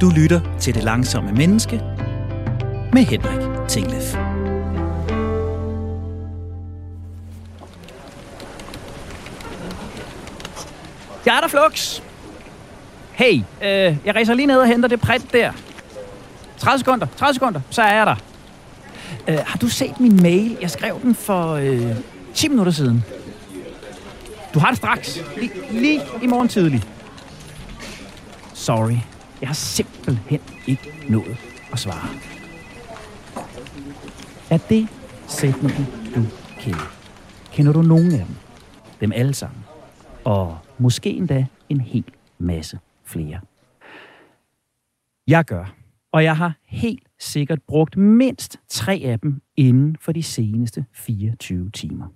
Du lytter til Det Langsomme Menneske med Henrik Tinglef. Jeg er der, Flux. Hey, øh, jeg rejser lige ned og henter det print der. 30 sekunder, 30 sekunder, så er jeg der. Øh, har du set min mail? Jeg skrev den for øh, 10 minutter siden. Du har det straks. Lige, lige i morgen tidlig. Sorry. Jeg har simpelthen ikke nået at svare. Er det sætningen, du kender? Kender du nogen af dem? Dem alle sammen. Og måske endda en hel masse flere. Jeg gør. Og jeg har helt sikkert brugt mindst tre af dem inden for de seneste 24 timer.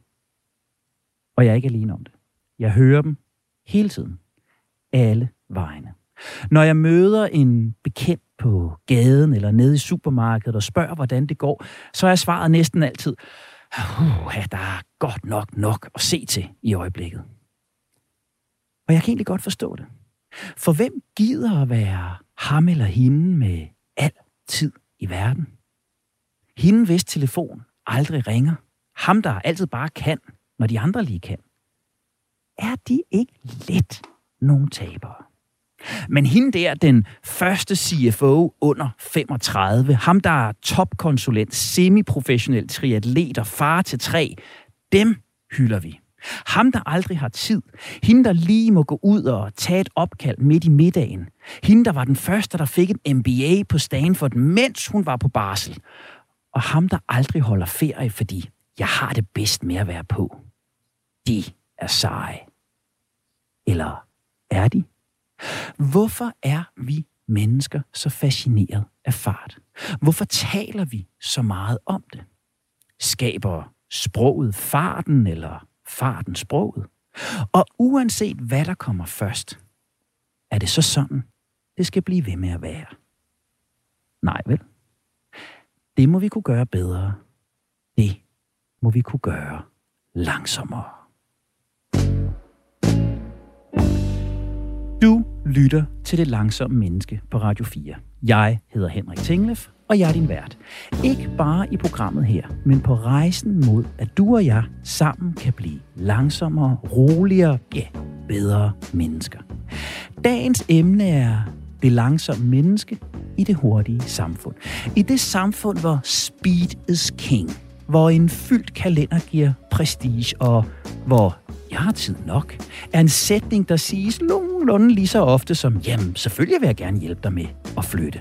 Og jeg er ikke alene om det. Jeg hører dem hele tiden. Alle vegne. Når jeg møder en bekendt på gaden eller nede i supermarkedet og spørger, hvordan det går, så er svaret næsten altid, uh, der er godt nok nok at se til i øjeblikket. Og jeg kan egentlig godt forstå det. For hvem gider at være ham eller hende med al tid i verden? Hende, hvis telefon aldrig ringer. Ham, der altid bare kan, når de andre lige kan. Er de ikke lidt nogle tabere? Men hende der, den første CFO under 35, ham der er topkonsulent, semiprofessionel triatlet og far til tre, dem hylder vi. Ham, der aldrig har tid. Hende, der lige må gå ud og tage et opkald midt i middagen. Hende, der var den første, der fik en MBA på Stanford, mens hun var på barsel. Og ham, der aldrig holder ferie, fordi jeg har det bedst med at være på. De er seje. Eller er de? Hvorfor er vi mennesker så fascineret af fart? Hvorfor taler vi så meget om det? Skaber sproget farten, eller farten sproget? Og uanset hvad der kommer først, er det så sådan, det skal blive ved med at være? Nej vel? Det må vi kunne gøre bedre. Det må vi kunne gøre langsommere. Du lytter til Det Langsomme Menneske på Radio 4. Jeg hedder Henrik Tinglef, og jeg er din vært. Ikke bare i programmet her, men på rejsen mod, at du og jeg sammen kan blive langsommere, roligere, ja, bedre mennesker. Dagens emne er det langsomme menneske i det hurtige samfund. I det samfund, hvor speed is king, hvor en fyldt kalender giver prestige, og hvor jeg har tid nok, er en sætning, der siges nogenlunde lige så ofte som, jamen, selvfølgelig vil jeg gerne hjælpe dig med at flytte.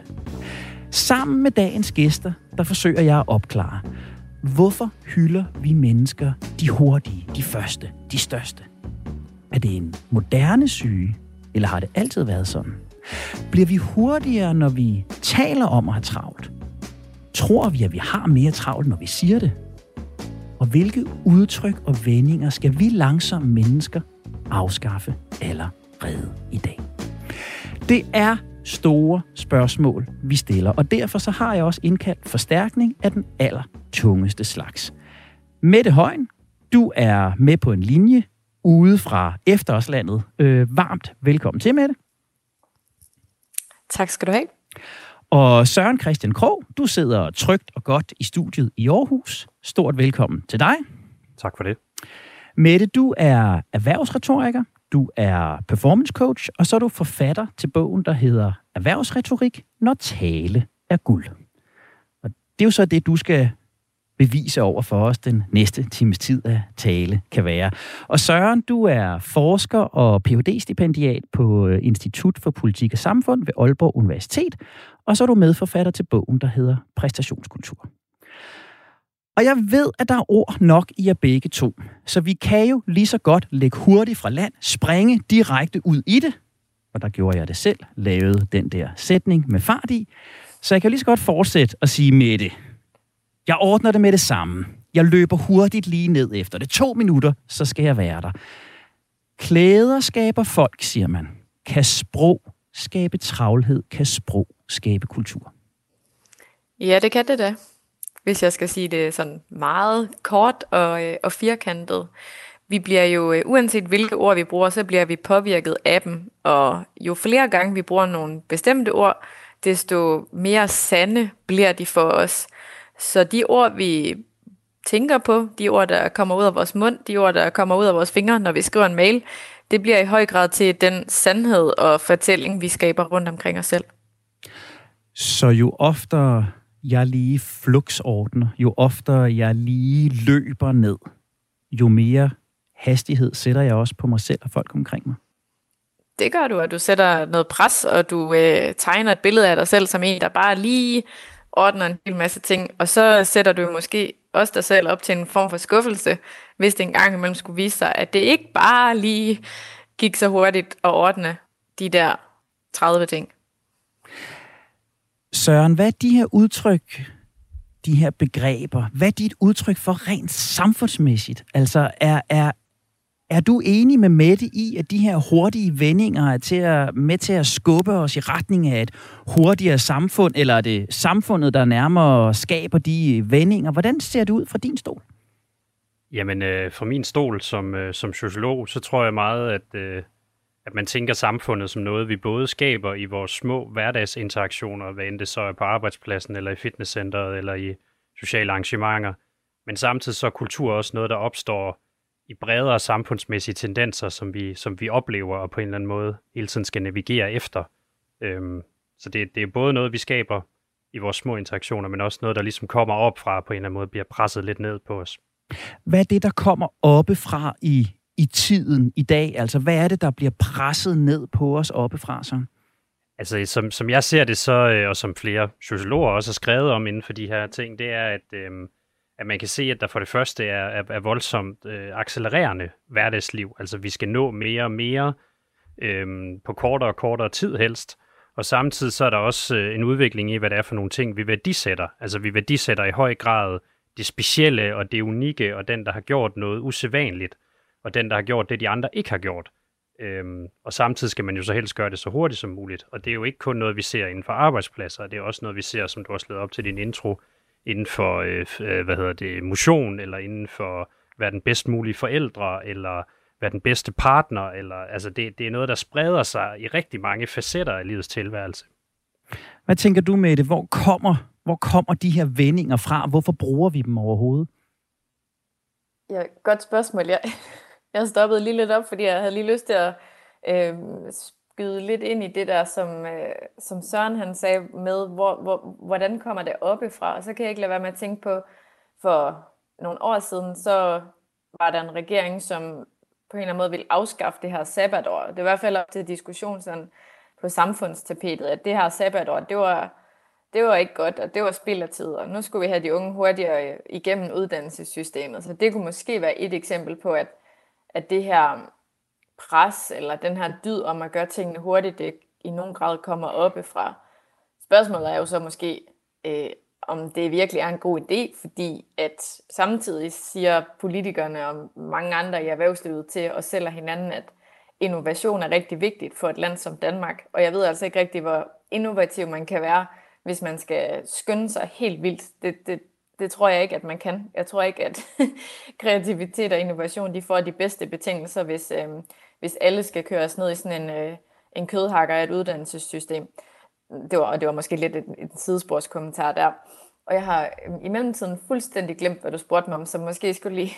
Sammen med dagens gæster, der forsøger jeg at opklare, hvorfor hylder vi mennesker de hurtige, de første, de største? Er det en moderne syge, eller har det altid været sådan? Bliver vi hurtigere, når vi taler om at have travlt? Tror vi, at vi har mere travlt, når vi siger det? Og hvilke udtryk og vendinger skal vi langsomme mennesker afskaffe allerede i dag? Det er store spørgsmål, vi stiller, og derfor så har jeg også indkaldt forstærkning af den aller tungeste slags. Mette Højen, du er med på en linje ude fra Efterårslandet. Øh, varmt velkommen til, Mette. Tak skal du have. Og Søren Christian Krog, du sidder trygt og godt i studiet i Aarhus. Stort velkommen til dig. Tak for det. Mette, du er erhvervsretoriker, du er performance coach, og så er du forfatter til bogen, der hedder Erhvervsretorik, når tale er guld. Og det er jo så det, du skal bevise over for os den næste times tid af tale kan være. Og Søren, du er forsker og Ph.D.-stipendiat på øh, Institut for Politik og Samfund ved Aalborg Universitet, og så er du medforfatter til bogen, der hedder Præstationskultur. Og jeg ved, at der er ord nok i jer begge to, så vi kan jo lige så godt lægge hurtigt fra land, springe direkte ud i det, og der gjorde jeg det selv, lavede den der sætning med fart i, så jeg kan lige så godt fortsætte og sige med det. Jeg ordner det med det samme. Jeg løber hurtigt lige ned efter det. To minutter, så skal jeg være der. Klæder skaber folk, siger man. Kan sprog skabe travlhed? Kan sprog skabe kultur? Ja, det kan det da. Hvis jeg skal sige det sådan meget kort og, øh, og firkantet. Vi bliver jo, øh, uanset hvilke ord vi bruger, så bliver vi påvirket af dem. Og jo flere gange vi bruger nogle bestemte ord, desto mere sande bliver de for os. Så de ord, vi tænker på, de ord, der kommer ud af vores mund, de ord, der kommer ud af vores fingre, når vi skriver en mail, det bliver i høj grad til den sandhed og fortælling, vi skaber rundt omkring os selv. Så jo oftere jeg lige fluxordner, jo oftere jeg lige løber ned, jo mere hastighed sætter jeg også på mig selv og folk omkring mig. Det gør du, at du sætter noget pres, og du øh, tegner et billede af dig selv som en, der bare lige ordner en hel masse ting, og så sætter du måske også dig selv op til en form for skuffelse, hvis det engang imellem skulle vise sig, at det ikke bare lige gik så hurtigt at ordne de der 30 ting. Søren, hvad er de her udtryk, de her begreber, hvad er dit udtryk for rent samfundsmæssigt? Altså, er, er, er du enig med Mette i, at de her hurtige vendinger er til at, med til at skubbe os i retning af et hurtigere samfund, eller er det samfundet, der nærmere skaber de vendinger? Hvordan ser det ud fra din stol? Jamen, øh, fra min stol som, øh, som sociolog, så tror jeg meget, at, øh, at man tænker samfundet som noget, vi både skaber i vores små hverdagsinteraktioner, hvad end det så er på arbejdspladsen, eller i fitnesscenteret, eller i sociale arrangementer. Men samtidig så er kultur også noget, der opstår i bredere samfundsmæssige tendenser, som vi, som vi oplever og på en eller anden måde hele tiden skal navigere efter. Øhm, så det, det er både noget, vi skaber i vores små interaktioner, men også noget, der ligesom kommer op fra på en eller anden måde, bliver presset lidt ned på os. Hvad er det, der kommer oppefra i, i tiden i dag? Altså, hvad er det, der bliver presset ned på os oppefra så? Altså, som, som jeg ser det så, øh, og som flere sociologer også har skrevet om inden for de her ting, det er, at, øh, at man kan se, at der for det første er, er, er voldsomt øh, accelererende hverdagsliv. Altså, vi skal nå mere og mere øh, på kortere og kortere tid helst. Og samtidig så er der også øh, en udvikling i, hvad det er for nogle ting, vi værdisætter. Altså, vi værdisætter i høj grad det specielle og det unikke, og den, der har gjort noget usædvanligt, og den, der har gjort det, de andre ikke har gjort. Øhm, og samtidig skal man jo så helst gøre det så hurtigt som muligt. Og det er jo ikke kun noget, vi ser inden for arbejdspladser, det er også noget, vi ser, som du også lavede op til din intro, inden for, øh, øh, hvad hedder det, motion, eller inden for, hvad den bedst mulige forældre, eller hvad den bedste partner, eller, altså det, det er noget, der spreder sig i rigtig mange facetter af livets tilværelse. Hvad tænker du med det? Hvor kommer hvor kommer de her vendinger fra? Hvorfor bruger vi dem overhovedet? Ja, godt spørgsmål. Jeg, jeg stoppede lige lidt op, fordi jeg havde lige lyst til at øh, skyde lidt ind i det der, som, øh, som Søren han sagde med, hvor, hvor, hvordan kommer det oppefra? Og så kan jeg ikke lade være med at tænke på, for nogle år siden, så var der en regering, som på en eller anden måde ville afskaffe det her sabbatår. Det var i hvert fald op til diskussion sådan, på samfundstapetet, at det her sabbatår, det var det var ikke godt, og det var spild af tid, og nu skulle vi have de unge hurtigere igennem uddannelsessystemet. Så det kunne måske være et eksempel på, at, at det her pres, eller den her dyd om at gøre tingene hurtigt, det i nogen grad kommer oppefra. Spørgsmålet er jo så måske, øh, om det virkelig er en god idé, fordi at samtidig siger politikerne og mange andre i erhvervslivet til os selv og hinanden, at innovation er rigtig vigtigt for et land som Danmark. Og jeg ved altså ikke rigtig, hvor innovativ man kan være, hvis man skal skynde sig helt vildt. Det, det, det tror jeg ikke, at man kan. Jeg tror ikke, at kreativitet og innovation de får de bedste betingelser, hvis, øh, hvis alle skal køres ned i sådan en, øh, en kødhakker af et uddannelsessystem. Det var, og det var måske lidt en, sidesporskommentar der. Og jeg har øhm, i mellemtiden fuldstændig glemt, hvad du spurgte mig om, så måske skulle lige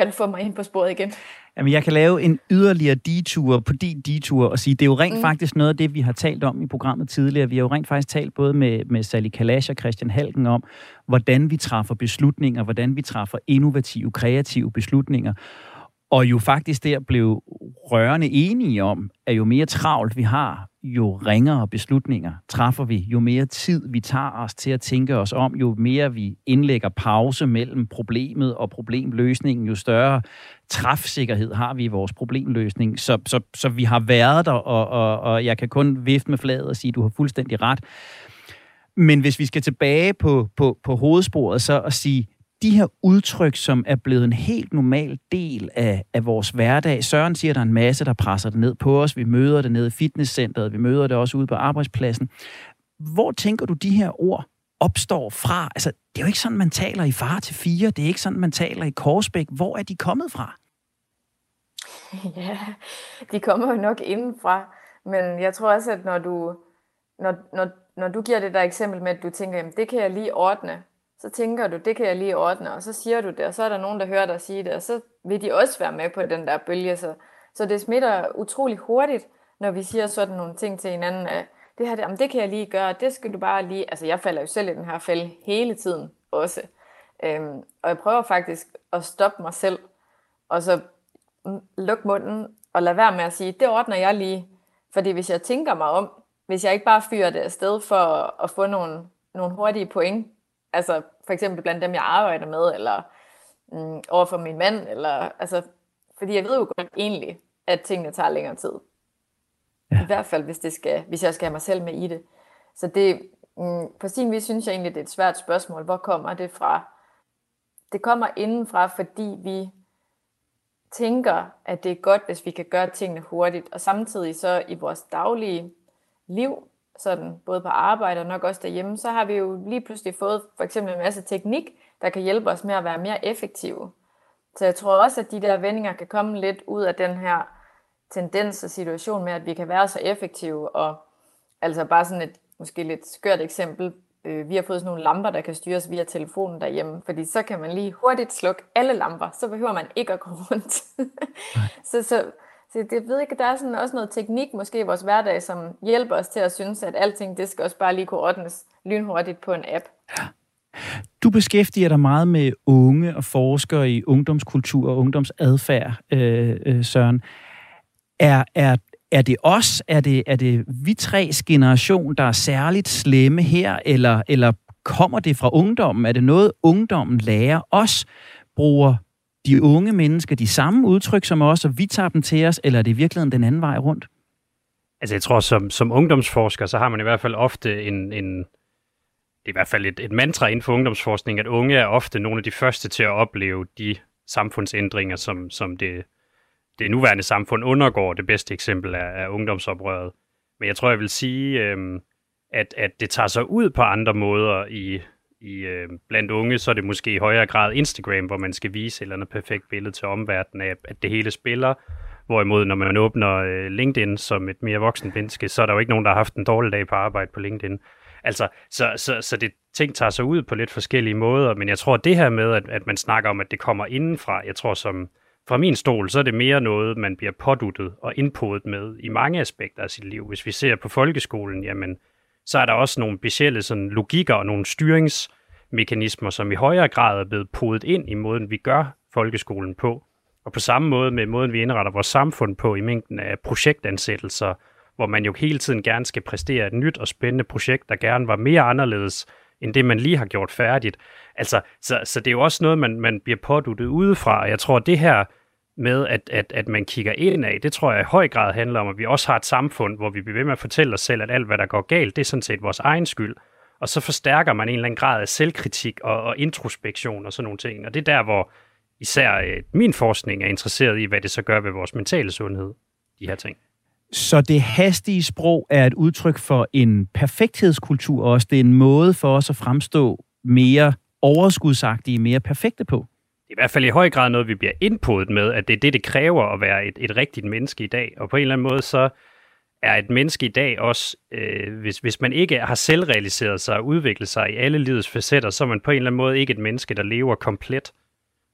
kan du få mig ind på sporet igen? Jamen, jeg kan lave en yderligere detur på din detur og sige, det er jo rent mm. faktisk noget af det, vi har talt om i programmet tidligere. Vi har jo rent faktisk talt både med, med Sally Kalash og Christian Halken om, hvordan vi træffer beslutninger, hvordan vi træffer innovative, kreative beslutninger. Og jo faktisk der blev rørende enige om, at jo mere travlt vi har, jo ringere beslutninger træffer vi, jo mere tid vi tager os til at tænke os om, jo mere vi indlægger pause mellem problemet og problemløsningen, jo større træfsikkerhed har vi i vores problemløsning. Så, så, så vi har været der, og, og, og jeg kan kun vifte med flaget og sige, at du har fuldstændig ret. Men hvis vi skal tilbage på, på, på hovedsporet, så at sige, de her udtryk, som er blevet en helt normal del af, af vores hverdag. Søren siger, at der er en masse, der presser det ned på os. Vi møder det nede i fitnesscenteret, vi møder det også ude på arbejdspladsen. Hvor tænker du, de her ord opstår fra? Altså, det er jo ikke sådan, man taler i far til fire. Det er ikke sådan, man taler i Korsbæk. Hvor er de kommet fra? Ja, de kommer jo nok indenfra. Men jeg tror også, at når du, når, når, når du giver det der eksempel med, at du tænker, jamen det kan jeg lige ordne, så tænker du, det kan jeg lige ordne, og så siger du det, og så er der nogen, der hører dig sige det, og så vil de også være med på den der bølge. Så, så det smitter utrolig hurtigt, når vi siger sådan nogle ting til hinanden, at det her, det, det kan jeg lige gøre, det skal du bare lige, altså jeg falder jo selv i den her fælde hele tiden også. Øhm, og jeg prøver faktisk at stoppe mig selv, og så lukke munden, og lade være med at sige, det ordner jeg lige. Fordi hvis jeg tænker mig om, hvis jeg ikke bare fyrer det afsted for at få nogle, nogle hurtige point, altså for eksempel blandt dem, jeg arbejder med, eller mm, over for min mand, eller, altså, fordi jeg ved jo godt egentlig, at tingene tager længere tid. Ja. I hvert fald, hvis, det skal, hvis jeg skal have mig selv med i det. Så det, mm, på sin vis synes jeg egentlig, det er et svært spørgsmål. Hvor kommer det fra? Det kommer indenfra, fordi vi tænker, at det er godt, hvis vi kan gøre tingene hurtigt, og samtidig så i vores daglige liv, sådan både på arbejde og nok også derhjemme, så har vi jo lige pludselig fået for eksempel en masse teknik, der kan hjælpe os med at være mere effektive. Så jeg tror også, at de der vendinger kan komme lidt ud af den her tendens og situation med, at vi kan være så effektive, og altså bare sådan et måske lidt skørt eksempel, øh, vi har fået sådan nogle lamper, der kan styres via telefonen derhjemme, fordi så kan man lige hurtigt slukke alle lamper, så behøver man ikke at gå rundt. så, så, så det ved ikke, der er sådan også noget teknik måske i vores hverdag, som hjælper os til at synes, at alting det skal også bare lige kunne ordnes lynhurtigt på en app. Ja. Du beskæftiger dig meget med unge og forskere i ungdomskultur og ungdomsadfærd, øh, øh, Søren. Er, er, er det os, er det, er det vi tres generation, der er særligt slemme her, eller, eller kommer det fra ungdommen? Er det noget, ungdommen lærer os? Bruger de unge mennesker de samme udtryk som os, og vi tager dem til os, eller er det i virkeligheden den anden vej rundt? Altså jeg tror, som, som ungdomsforsker, så har man i hvert fald ofte en, en det er i hvert fald et, et mantra inden for ungdomsforskning, at unge er ofte nogle af de første til at opleve de samfundsændringer, som, som det, det nuværende samfund undergår. Det bedste eksempel er, er ungdomsoprøret. Men jeg tror, jeg vil sige, øhm, at, at det tager sig ud på andre måder i, i øh, blandt unge, så er det måske i højere grad Instagram, hvor man skal vise et eller andet perfekt billede til omverdenen af, at det hele spiller. Hvorimod, når man åbner øh, LinkedIn som et mere voksen menneske, så er der jo ikke nogen, der har haft en dårlig dag på arbejde på LinkedIn. Altså, så, så, så det ting tager sig ud på lidt forskellige måder, men jeg tror, at det her med, at, at man snakker om, at det kommer indenfra, jeg tror, som, fra min stol, så er det mere noget, man bliver påduttet og indpodet med i mange aspekter af sit liv. Hvis vi ser på folkeskolen, jamen, så er der også nogle specielle sådan, logikker og nogle styringsmekanismer, som i højere grad er blevet podet ind i måden, vi gør folkeskolen på. Og på samme måde med måden, vi indretter vores samfund på i mængden af projektansættelser, hvor man jo hele tiden gerne skal præstere et nyt og spændende projekt, der gerne var mere anderledes, end det, man lige har gjort færdigt. Altså, så, så det er jo også noget, man, man bliver påduttet udefra, og jeg tror, at det her med, at, at, at man kigger ind af, det tror jeg i høj grad handler om, at vi også har et samfund, hvor vi bliver ved med at fortælle os selv, at alt, hvad der går galt, det er sådan set vores egen skyld. Og så forstærker man en eller anden grad af selvkritik og, og introspektion og sådan nogle ting. Og det er der, hvor især øh, min forskning er interesseret i, hvad det så gør ved vores mentale sundhed, de her ting. Så det hastige sprog er et udtryk for en perfekthedskultur også. Det er en måde for os at fremstå mere overskudsagtige, mere perfekte på i hvert fald i høj grad noget, vi bliver indpodet med, at det er det, det kræver at være et, et rigtigt menneske i dag. Og på en eller anden måde, så er et menneske i dag også, øh, hvis, hvis man ikke har selvrealiseret sig og udviklet sig i alle livets facetter, så er man på en eller anden måde ikke et menneske, der lever komplet.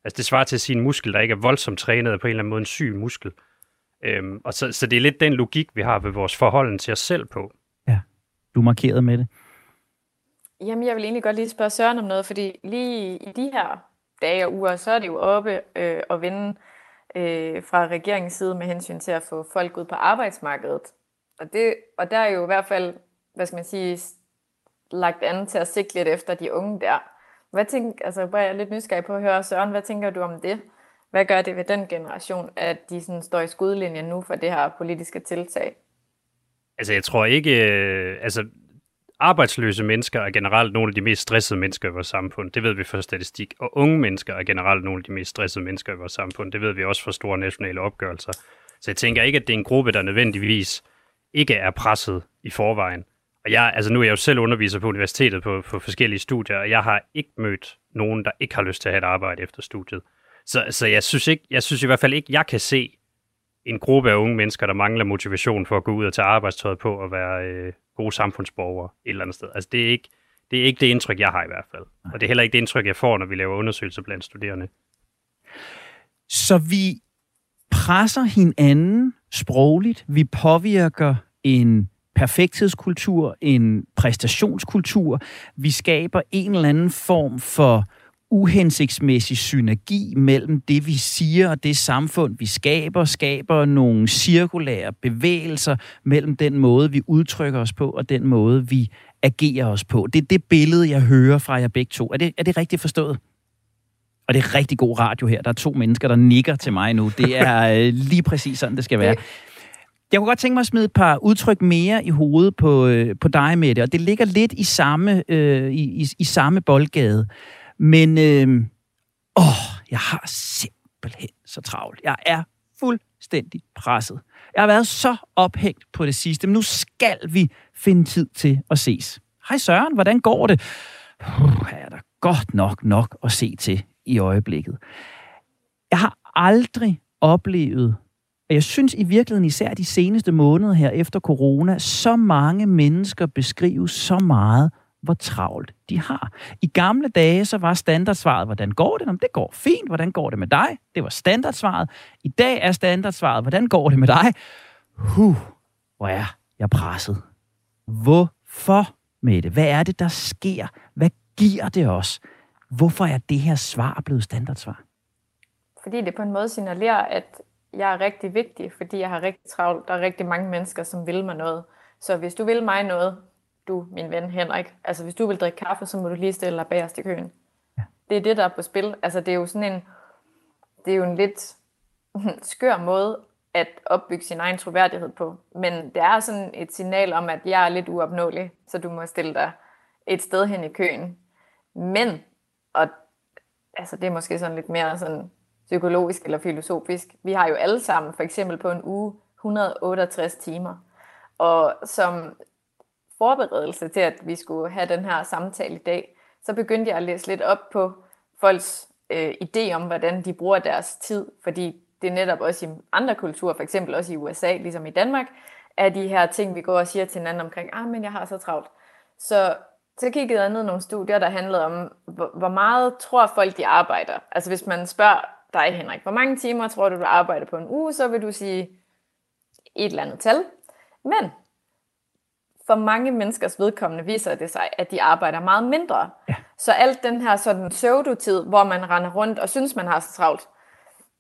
Altså det svarer til at sige en muskel, der ikke er voldsomt trænet, og på en eller anden måde en syg muskel. Øhm, og så, så det er lidt den logik, vi har ved vores forhold til os selv på. Ja, du markerede med det. Jamen, jeg vil egentlig godt lige spørge Søren om noget, fordi lige i de her dage og uger, så er det jo oppe øh, at vinde øh, fra regeringens side med hensyn til at få folk ud på arbejdsmarkedet. Og, det, og der er jo i hvert fald, hvad skal man sige, lagt an til at sigte lidt efter de unge der. Hvad tænker, altså, jeg er lidt nysgerrig på at høre, Søren, hvad tænker du om det? Hvad gør det ved den generation, at de sådan står i skudlinjen nu for det her politiske tiltag? Altså, jeg tror ikke, øh, altså, arbejdsløse mennesker er generelt nogle af de mest stressede mennesker i vores samfund. Det ved vi fra statistik. Og unge mennesker er generelt nogle af de mest stressede mennesker i vores samfund. Det ved vi også fra store nationale opgørelser. Så jeg tænker ikke, at det er en gruppe, der nødvendigvis ikke er presset i forvejen. Og jeg, altså nu er jeg jo selv underviser på universitetet på, på forskellige studier, og jeg har ikke mødt nogen, der ikke har lyst til at have et arbejde efter studiet. Så, så jeg, synes ikke, jeg synes i hvert fald ikke, jeg kan se en gruppe af unge mennesker, der mangler motivation for at gå ud og tage arbejdstøjet på og være, øh, gode samfundsborgere et eller andet sted. Altså det er ikke det, er ikke det indtryk, jeg har i hvert fald. Og det er heller ikke det indtryk, jeg får, når vi laver undersøgelser blandt studerende. Så vi presser hinanden sprogligt. Vi påvirker en perfekthedskultur, en præstationskultur. Vi skaber en eller anden form for uhensigtsmæssig synergi mellem det, vi siger og det samfund, vi skaber, skaber nogle cirkulære bevægelser mellem den måde, vi udtrykker os på, og den måde, vi agerer os på. Det er det billede, jeg hører fra jer begge to. Er det, er det rigtigt forstået? Og det er rigtig god radio her. Der er to mennesker, der nikker til mig nu. Det er øh, lige præcis sådan, det skal være. Jeg kunne godt tænke mig at smide et par udtryk mere i hovedet på, øh, på dig, Mette, og det ligger lidt i samme, øh, i, i, i samme boldgade. Men øh, åh, jeg har simpelthen så travlt. Jeg er fuldstændig presset. Jeg har været så ophængt på det sidste, men nu skal vi finde tid til at ses. Hej Søren, hvordan går det? Puh, er der godt nok nok at se til i øjeblikket. Jeg har aldrig oplevet, og jeg synes i virkeligheden især de seneste måneder her efter corona, så mange mennesker beskrives så meget hvor travlt de har. I gamle dage, så var standardsvaret, hvordan går det? Om det går fint. Hvordan går det med dig? Det var standardsvaret. I dag er standardsvaret, hvordan går det med dig? Huh, hvor er jeg presset. Hvorfor med det? Hvad er det, der sker? Hvad giver det os? Hvorfor er det her svar blevet standardsvar? Fordi det på en måde signalerer, at jeg er rigtig vigtig, fordi jeg har rigtig travlt. Der er rigtig mange mennesker, som vil mig noget. Så hvis du vil mig noget, du, min ven Henrik, altså hvis du vil drikke kaffe, så må du lige stille dig bagerst i køen. Ja. Det er det, der er på spil. Altså det er jo sådan en, det er jo en lidt skør måde at opbygge sin egen troværdighed på. Men det er sådan et signal om, at jeg er lidt uopnåelig, så du må stille dig et sted hen i køen. Men, og altså det er måske sådan lidt mere sådan psykologisk eller filosofisk, vi har jo alle sammen for eksempel på en uge 168 timer. Og som forberedelse til, at vi skulle have den her samtale i dag, så begyndte jeg at læse lidt op på folks øh, idé om, hvordan de bruger deres tid, fordi det er netop også i andre kulturer, for eksempel også i USA, ligesom i Danmark, er de her ting, vi går og siger til hinanden omkring, ah, men jeg har så travlt. Så, så kiggede jeg ned nogle studier, der handlede om, hvor, hvor meget tror folk, de arbejder. Altså hvis man spørger dig, Henrik, hvor mange timer tror du, du arbejder på en uge, så vil du sige et eller andet tal. Men for mange menneskers vedkommende viser det sig, at de arbejder meget mindre. Ja. Så alt den her sådan pseudotid, hvor man render rundt og synes, man har så travlt,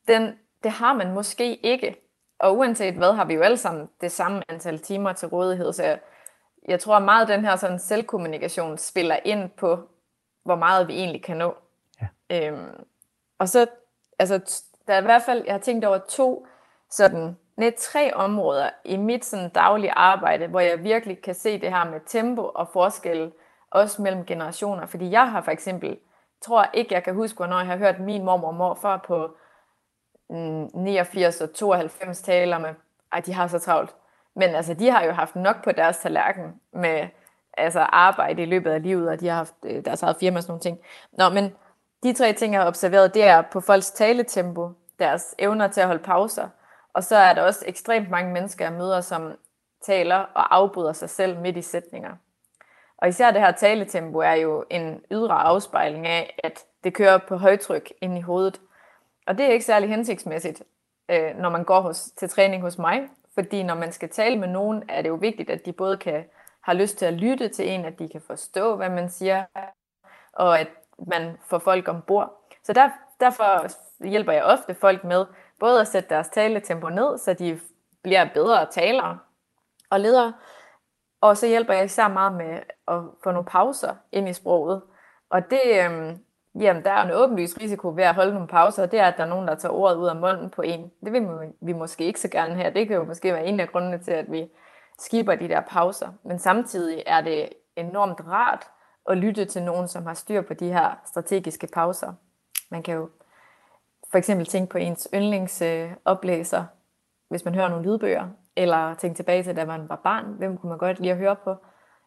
den, det har man måske ikke. Og uanset hvad, har vi jo alle sammen det samme antal timer til rådighed. Så jeg, tror meget, at den her sådan selvkommunikation spiller ind på, hvor meget vi egentlig kan nå. Ja. Øhm, og så, altså, der er i hvert fald, jeg har tænkt over to sådan net tre områder i mit sådan daglige arbejde, hvor jeg virkelig kan se det her med tempo og forskel, også mellem generationer. Fordi jeg har for eksempel, tror ikke, jeg kan huske, hvornår jeg har hørt min mormor og morfar på mm, 89 og 92 taler med, at de har så travlt. Men altså, de har jo haft nok på deres tallerken med altså, arbejde i løbet af livet, og de har haft øh, deres eget firma og sådan nogle ting. Nå, men de tre ting, jeg har observeret, det er på folks taletempo, deres evner til at holde pauser, og så er der også ekstremt mange mennesker, jeg møder, som taler og afbryder sig selv midt i sætninger. Og især det her taletempo er jo en ydre afspejling af, at det kører på højtryk ind i hovedet. Og det er ikke særlig hensigtsmæssigt, øh, når man går hos, til træning hos mig. Fordi når man skal tale med nogen, er det jo vigtigt, at de både kan have lyst til at lytte til en, at de kan forstå, hvad man siger, og at man får folk ombord. Så der, derfor hjælper jeg ofte folk med både at sætte deres taletempo ned, så de bliver bedre talere og ledere, og så hjælper jeg især meget med at få nogle pauser ind i sproget. Og det, øhm, jamen, der er en åbenlyst risiko ved at holde nogle pauser, og det er, at der er nogen, der tager ordet ud af munden på en. Det vil vi måske ikke så gerne her. Det kan jo måske være en af grundene til, at vi skipper de der pauser. Men samtidig er det enormt rart at lytte til nogen, som har styr på de her strategiske pauser. Man kan jo for eksempel tænke på ens yndlingsoplæser, øh, hvis man hører nogle lydbøger, eller tænke tilbage til, da man var barn, hvem kunne man godt lide at høre på.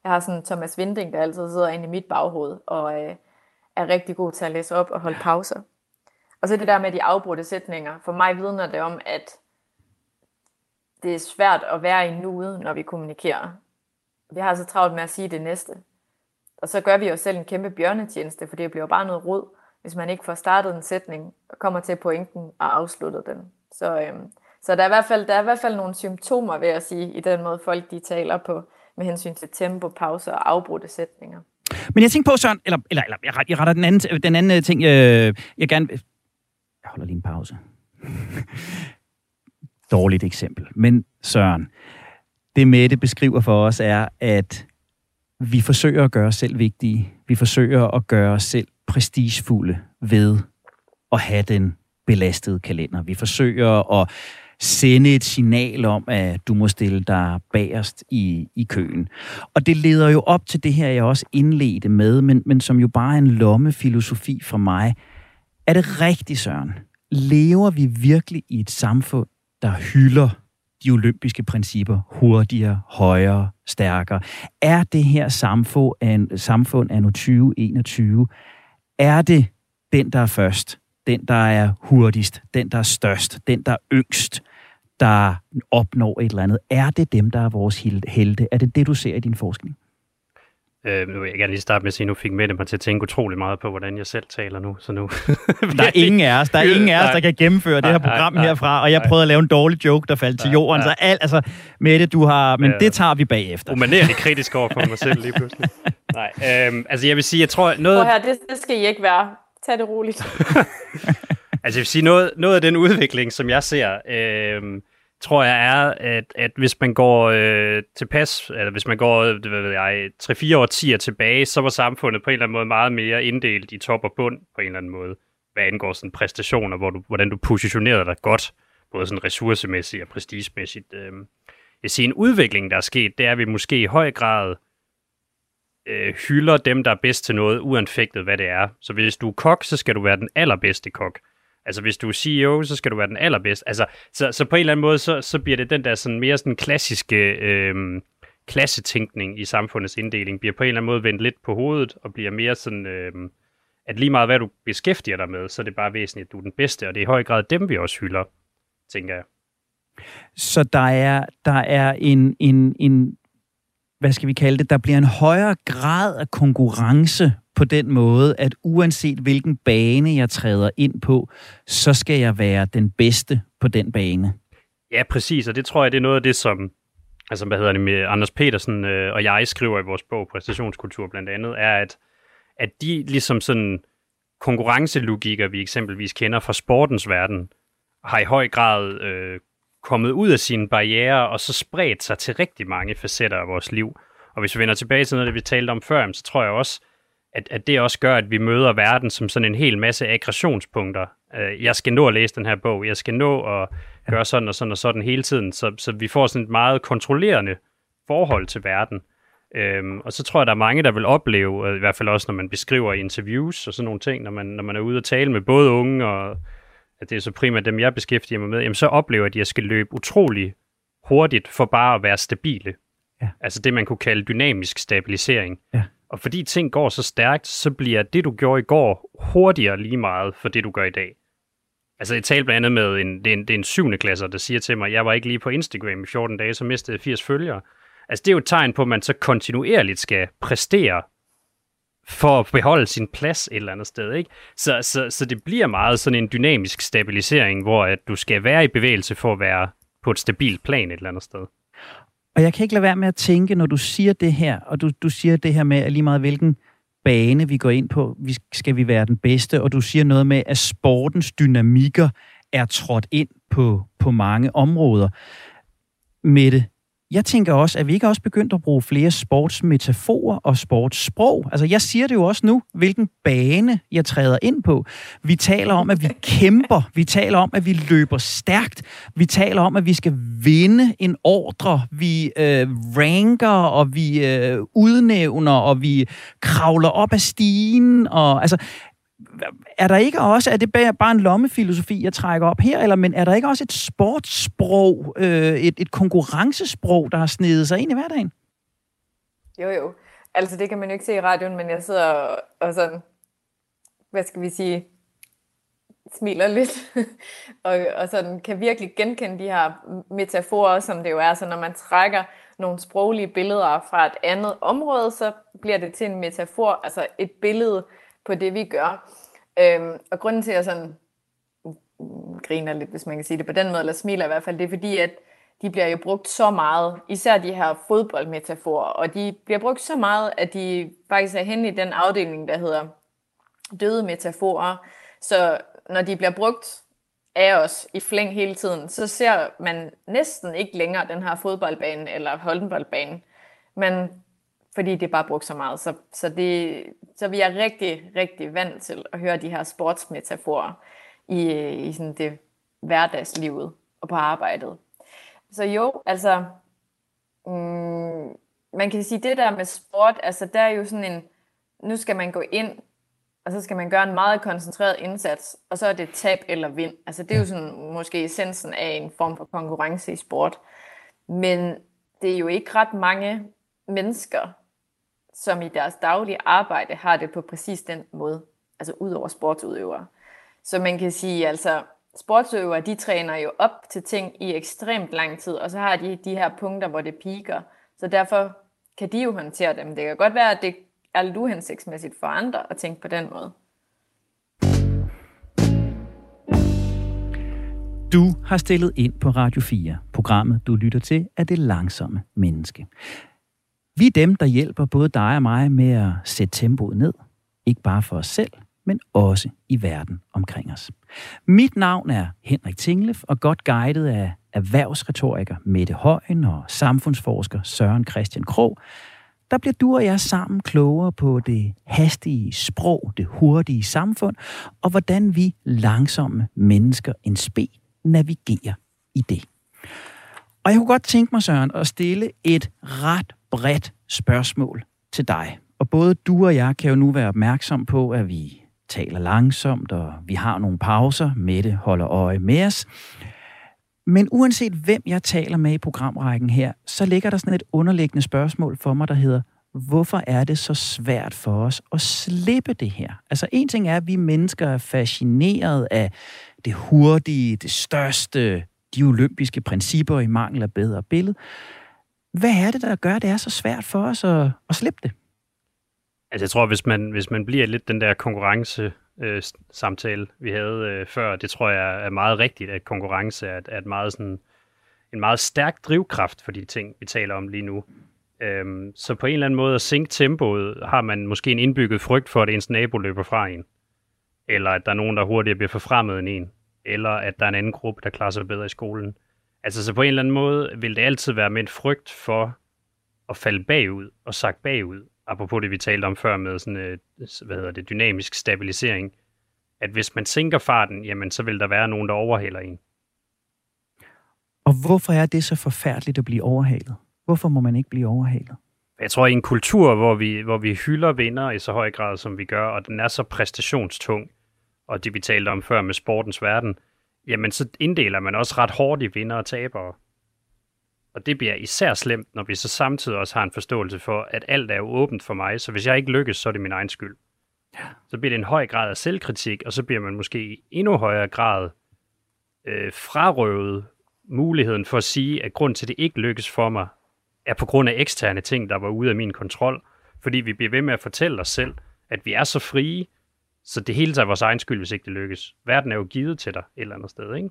Jeg har sådan Thomas Vinding, der altid sidder inde i mit baghoved, og øh, er rigtig god til at læse op og holde pauser. Og så det der med de afbrudte sætninger. For mig vidner det om, at det er svært at være i nuet, når vi kommunikerer. vi har så travlt med at sige det næste. Og så gør vi jo selv en kæmpe bjørnetjeneste, for det bliver bare noget rod, hvis man ikke får startet en sætning, kommer til pointen og afslutter den. Så, øhm, så der, er i hvert fald, der er i hvert fald nogle symptomer, ved at sige, i den måde folk de taler på, med hensyn til tempo, pauser og afbrudte sætninger. Men jeg tænker på, Søren, eller, eller, eller jeg, jeg retter den anden, den anden øh, ting, øh, jeg gerne... Jeg holder lige en pause. Dårligt eksempel. Men Søren, det Mette beskriver for os er, at vi forsøger at gøre os selv vigtige. Vi forsøger at gøre os selv prestigefulde ved at have den belastede kalender. Vi forsøger at sende et signal om, at du må stille dig bagerst i, i køen. Og det leder jo op til det her, jeg også indledte med, men, men som jo bare er en lommefilosofi for mig. Er det rigtigt, Søren? Lever vi virkelig i et samfund, der hylder de olympiske principper hurtigere, højere, stærkere? Er det her samfund, an, samfund anno 2021, er det den, der er først, den, der er hurtigst, den, der er størst, den, der er yngst, der opnår et eller andet? Er det dem, der er vores helte? Er det det, du ser i din forskning? Øh, nu vil jeg gerne lige starte med at sige, nu fik Mette mig til at tænke utrolig meget på, hvordan jeg selv taler nu. Så nu der er ingen af os, der, er ingen af os, der kan gennemføre nej, det her program nej, herfra, og jeg prøvede at lave en dårlig joke, der faldt nej, til jorden. Nej. Så alt, altså, Mette, du har... Men ja, det tager vi bagefter. Umanerligt kritisk over for mig selv lige pludselig. Nej, øhm, altså jeg vil sige, jeg tror... Noget... Prøv her, det, det skal I ikke være. Tag det roligt. altså jeg vil sige, noget, noget af den udvikling, som jeg ser... Øhm, tror jeg er, at, at hvis man går øh, tilpas, eller hvis man går, det ved jeg, 3-4 årtier tilbage, så var samfundet på en eller anden måde meget mere inddelt i top og bund på en eller anden måde, hvad angår sådan præstationer, hvor du, hvordan du positionerede dig godt, både sådan ressourcemæssigt og prestigemæssigt. Øh. Jeg siger, en udvikling, der er sket, det er, at vi måske i høj grad øh, hylder dem, der er bedst til noget, uanfægtet hvad det er. Så hvis du er kok, så skal du være den allerbedste kok. Altså, hvis du er CEO, så skal du være den allerbedste. Altså, så, så på en eller anden måde, så, så bliver det den der sådan mere sådan klassiske øh, klassetænkning i samfundets inddeling, bliver på en eller anden måde vendt lidt på hovedet, og bliver mere sådan, øh, at lige meget hvad du beskæftiger dig med, så er det bare væsentligt, at du er den bedste, og det er i høj grad dem, vi også hylder, tænker jeg. Så der er, der er en, en, en, hvad skal vi kalde det, der bliver en højere grad af konkurrence på den måde, at uanset hvilken bane jeg træder ind på, så skal jeg være den bedste på den bane. Ja, præcis, og det tror jeg, det er noget af det, som altså, hvad hedder det, med Anders Petersen øh, og jeg skriver i vores bog, Præstationskultur blandt andet, er, at, at de ligesom sådan konkurrencelogikker, vi eksempelvis kender fra sportens verden, har i høj grad øh, kommet ud af sine barriere og så spredt sig til rigtig mange facetter af vores liv. Og hvis vi vender tilbage til noget det, vi talte om før, så tror jeg også, at, at det også gør, at vi møder verden som sådan en hel masse aggressionspunkter. Uh, jeg skal nå at læse den her bog, jeg skal nå at gøre sådan og sådan og sådan hele tiden, så, så vi får sådan et meget kontrollerende forhold til verden. Um, og så tror jeg, der er mange, der vil opleve, i hvert fald også når man beskriver interviews og sådan nogle ting, når man, når man er ude og tale med både unge og at det er så primært dem, jeg beskæftiger mig med, jamen så oplever jeg, at jeg skal løbe utrolig hurtigt for bare at være stabile. Ja. Altså det, man kunne kalde dynamisk stabilisering. Ja. Og fordi ting går så stærkt, så bliver det, du gjorde i går, hurtigere lige meget for det, du gør i dag. Altså, jeg talte blandt andet med en, det er en, det er en syvende klasse, der siger til mig, at jeg var ikke lige på Instagram i 14 dage, så mistede jeg 80 følgere. Altså, det er jo et tegn på, at man så kontinuerligt skal præstere for at beholde sin plads et eller andet sted. Ikke? Så, så, så det bliver meget sådan en dynamisk stabilisering, hvor at du skal være i bevægelse for at være på et stabilt plan et eller andet sted. Og jeg kan ikke lade være med at tænke, når du siger det her, og du, du siger det her med, at lige meget hvilken bane vi går ind på, vi, skal vi være den bedste, og du siger noget med, at sportens dynamikker er trådt ind på, på mange områder. Mette, jeg tænker også, at vi ikke også begyndt at bruge flere sportsmetaforer og sportssprog. Altså, jeg siger det jo også nu, hvilken bane jeg træder ind på. Vi taler om, at vi kæmper. Vi taler om, at vi løber stærkt. Vi taler om, at vi skal vinde en ordre. Vi øh, ranker, og vi øh, udnævner, og vi kravler op ad stigen. Og, altså, er der ikke også, er det bare en lommefilosofi, jeg trækker op her, eller men er der ikke også et sportssprog, øh, et, et konkurrencesprog, der har snedet sig ind i hverdagen? Jo, jo. Altså, det kan man jo ikke se i radioen, men jeg sidder og, og sådan, hvad skal vi sige, smiler lidt, og, og sådan kan virkelig genkende de her metaforer, som det jo er, så når man trækker nogle sproglige billeder fra et andet område, så bliver det til en metafor, altså et billede på det, vi gør. Øhm, og grunden til, at jeg sådan mm, griner lidt, hvis man kan sige det på den måde, eller smiler i hvert fald, det er fordi, at de bliver jo brugt så meget, især de her fodboldmetaforer, og de bliver brugt så meget, at de faktisk er henne i den afdeling, der hedder døde metaforer. Så når de bliver brugt af os i flæng hele tiden, så ser man næsten ikke længere den her fodboldbane eller håndboldbane. Man fordi det er bare brugt så meget. Så, så, det, så vi er rigtig, rigtig vant til at høre de her sportsmetaforer i, i sådan det hverdagslivet og på arbejdet. Så jo, altså, mm, man kan sige, det der med sport, altså der er jo sådan en, nu skal man gå ind, og så skal man gøre en meget koncentreret indsats, og så er det tab eller vind. Altså det er jo sådan måske essensen af en form for konkurrence i sport. Men det er jo ikke ret mange mennesker, som i deres daglige arbejde har det på præcis den måde, altså ud over sportsudøvere. Så man kan sige, altså sportsøvere, de træner jo op til ting i ekstremt lang tid, og så har de de her punkter, hvor det piker. Så derfor kan de jo håndtere dem. Det kan godt være, at det er lidt uhensigtsmæssigt for andre at tænke på den måde. Du har stillet ind på Radio 4. Programmet, du lytter til, er det langsomme menneske. Vi er dem, der hjælper både dig og mig med at sætte tempoet ned. Ikke bare for os selv, men også i verden omkring os. Mit navn er Henrik Tinglef, og godt guidet af erhvervsretoriker Mette Højen og samfundsforsker Søren Christian Krog, der bliver du og jeg sammen klogere på det hastige sprog, det hurtige samfund, og hvordan vi langsomme mennesker en spe navigerer i det. Og jeg kunne godt tænke mig, Søren, at stille et ret bredt spørgsmål til dig. Og både du og jeg kan jo nu være opmærksom på, at vi taler langsomt, og vi har nogle pauser. Mette holder øje med os. Men uanset hvem jeg taler med i programrækken her, så ligger der sådan et underliggende spørgsmål for mig, der hedder, hvorfor er det så svært for os at slippe det her? Altså en ting er, at vi mennesker er fascineret af det hurtige, det største, de olympiske principper i mangel af bedre billede. Hvad er det, der gør, at det er så svært for os at, at slippe det? Altså jeg tror, hvis man, hvis man bliver lidt den der konkurrence øh, samtale, vi havde øh, før, det tror jeg er meget rigtigt, at konkurrence er, er et meget sådan, en meget stærk drivkraft for de ting, vi taler om lige nu. Øhm, så på en eller anden måde at sænke tempoet, har man måske en indbygget frygt for, at ens nabo løber fra en. Eller at der er nogen, der hurtigere bliver forfremmet end en. Eller at der er en anden gruppe, der klarer sig bedre i skolen. Altså så på en eller anden måde vil det altid være med en frygt for at falde bagud og sagt bagud apropos det, vi talte om før med sådan, øh, hvad hedder det, dynamisk stabilisering, at hvis man sænker farten, jamen så vil der være nogen, der overhaler en. Og hvorfor er det så forfærdeligt at blive overhalet? Hvorfor må man ikke blive overhalet? Jeg tror, i en kultur, hvor vi, hvor vi hylder vinder i så høj grad, som vi gør, og den er så præstationstung, og det vi talte om før med sportens verden, jamen så inddeler man også ret hårdt i vinder og tabere. Og det bliver især slemt, når vi så samtidig også har en forståelse for, at alt er jo åbent for mig, så hvis jeg ikke lykkes, så er det min egen skyld. Ja. Så bliver det en høj grad af selvkritik, og så bliver man måske i endnu højere grad øh, frarøvet muligheden for at sige, at grund til, at det ikke lykkes for mig, er på grund af eksterne ting, der var ude af min kontrol. Fordi vi bliver ved med at fortælle os selv, at vi er så frie, så det hele tager vores egen skyld, hvis ikke det lykkes. Verden er jo givet til dig et eller andet sted, ikke?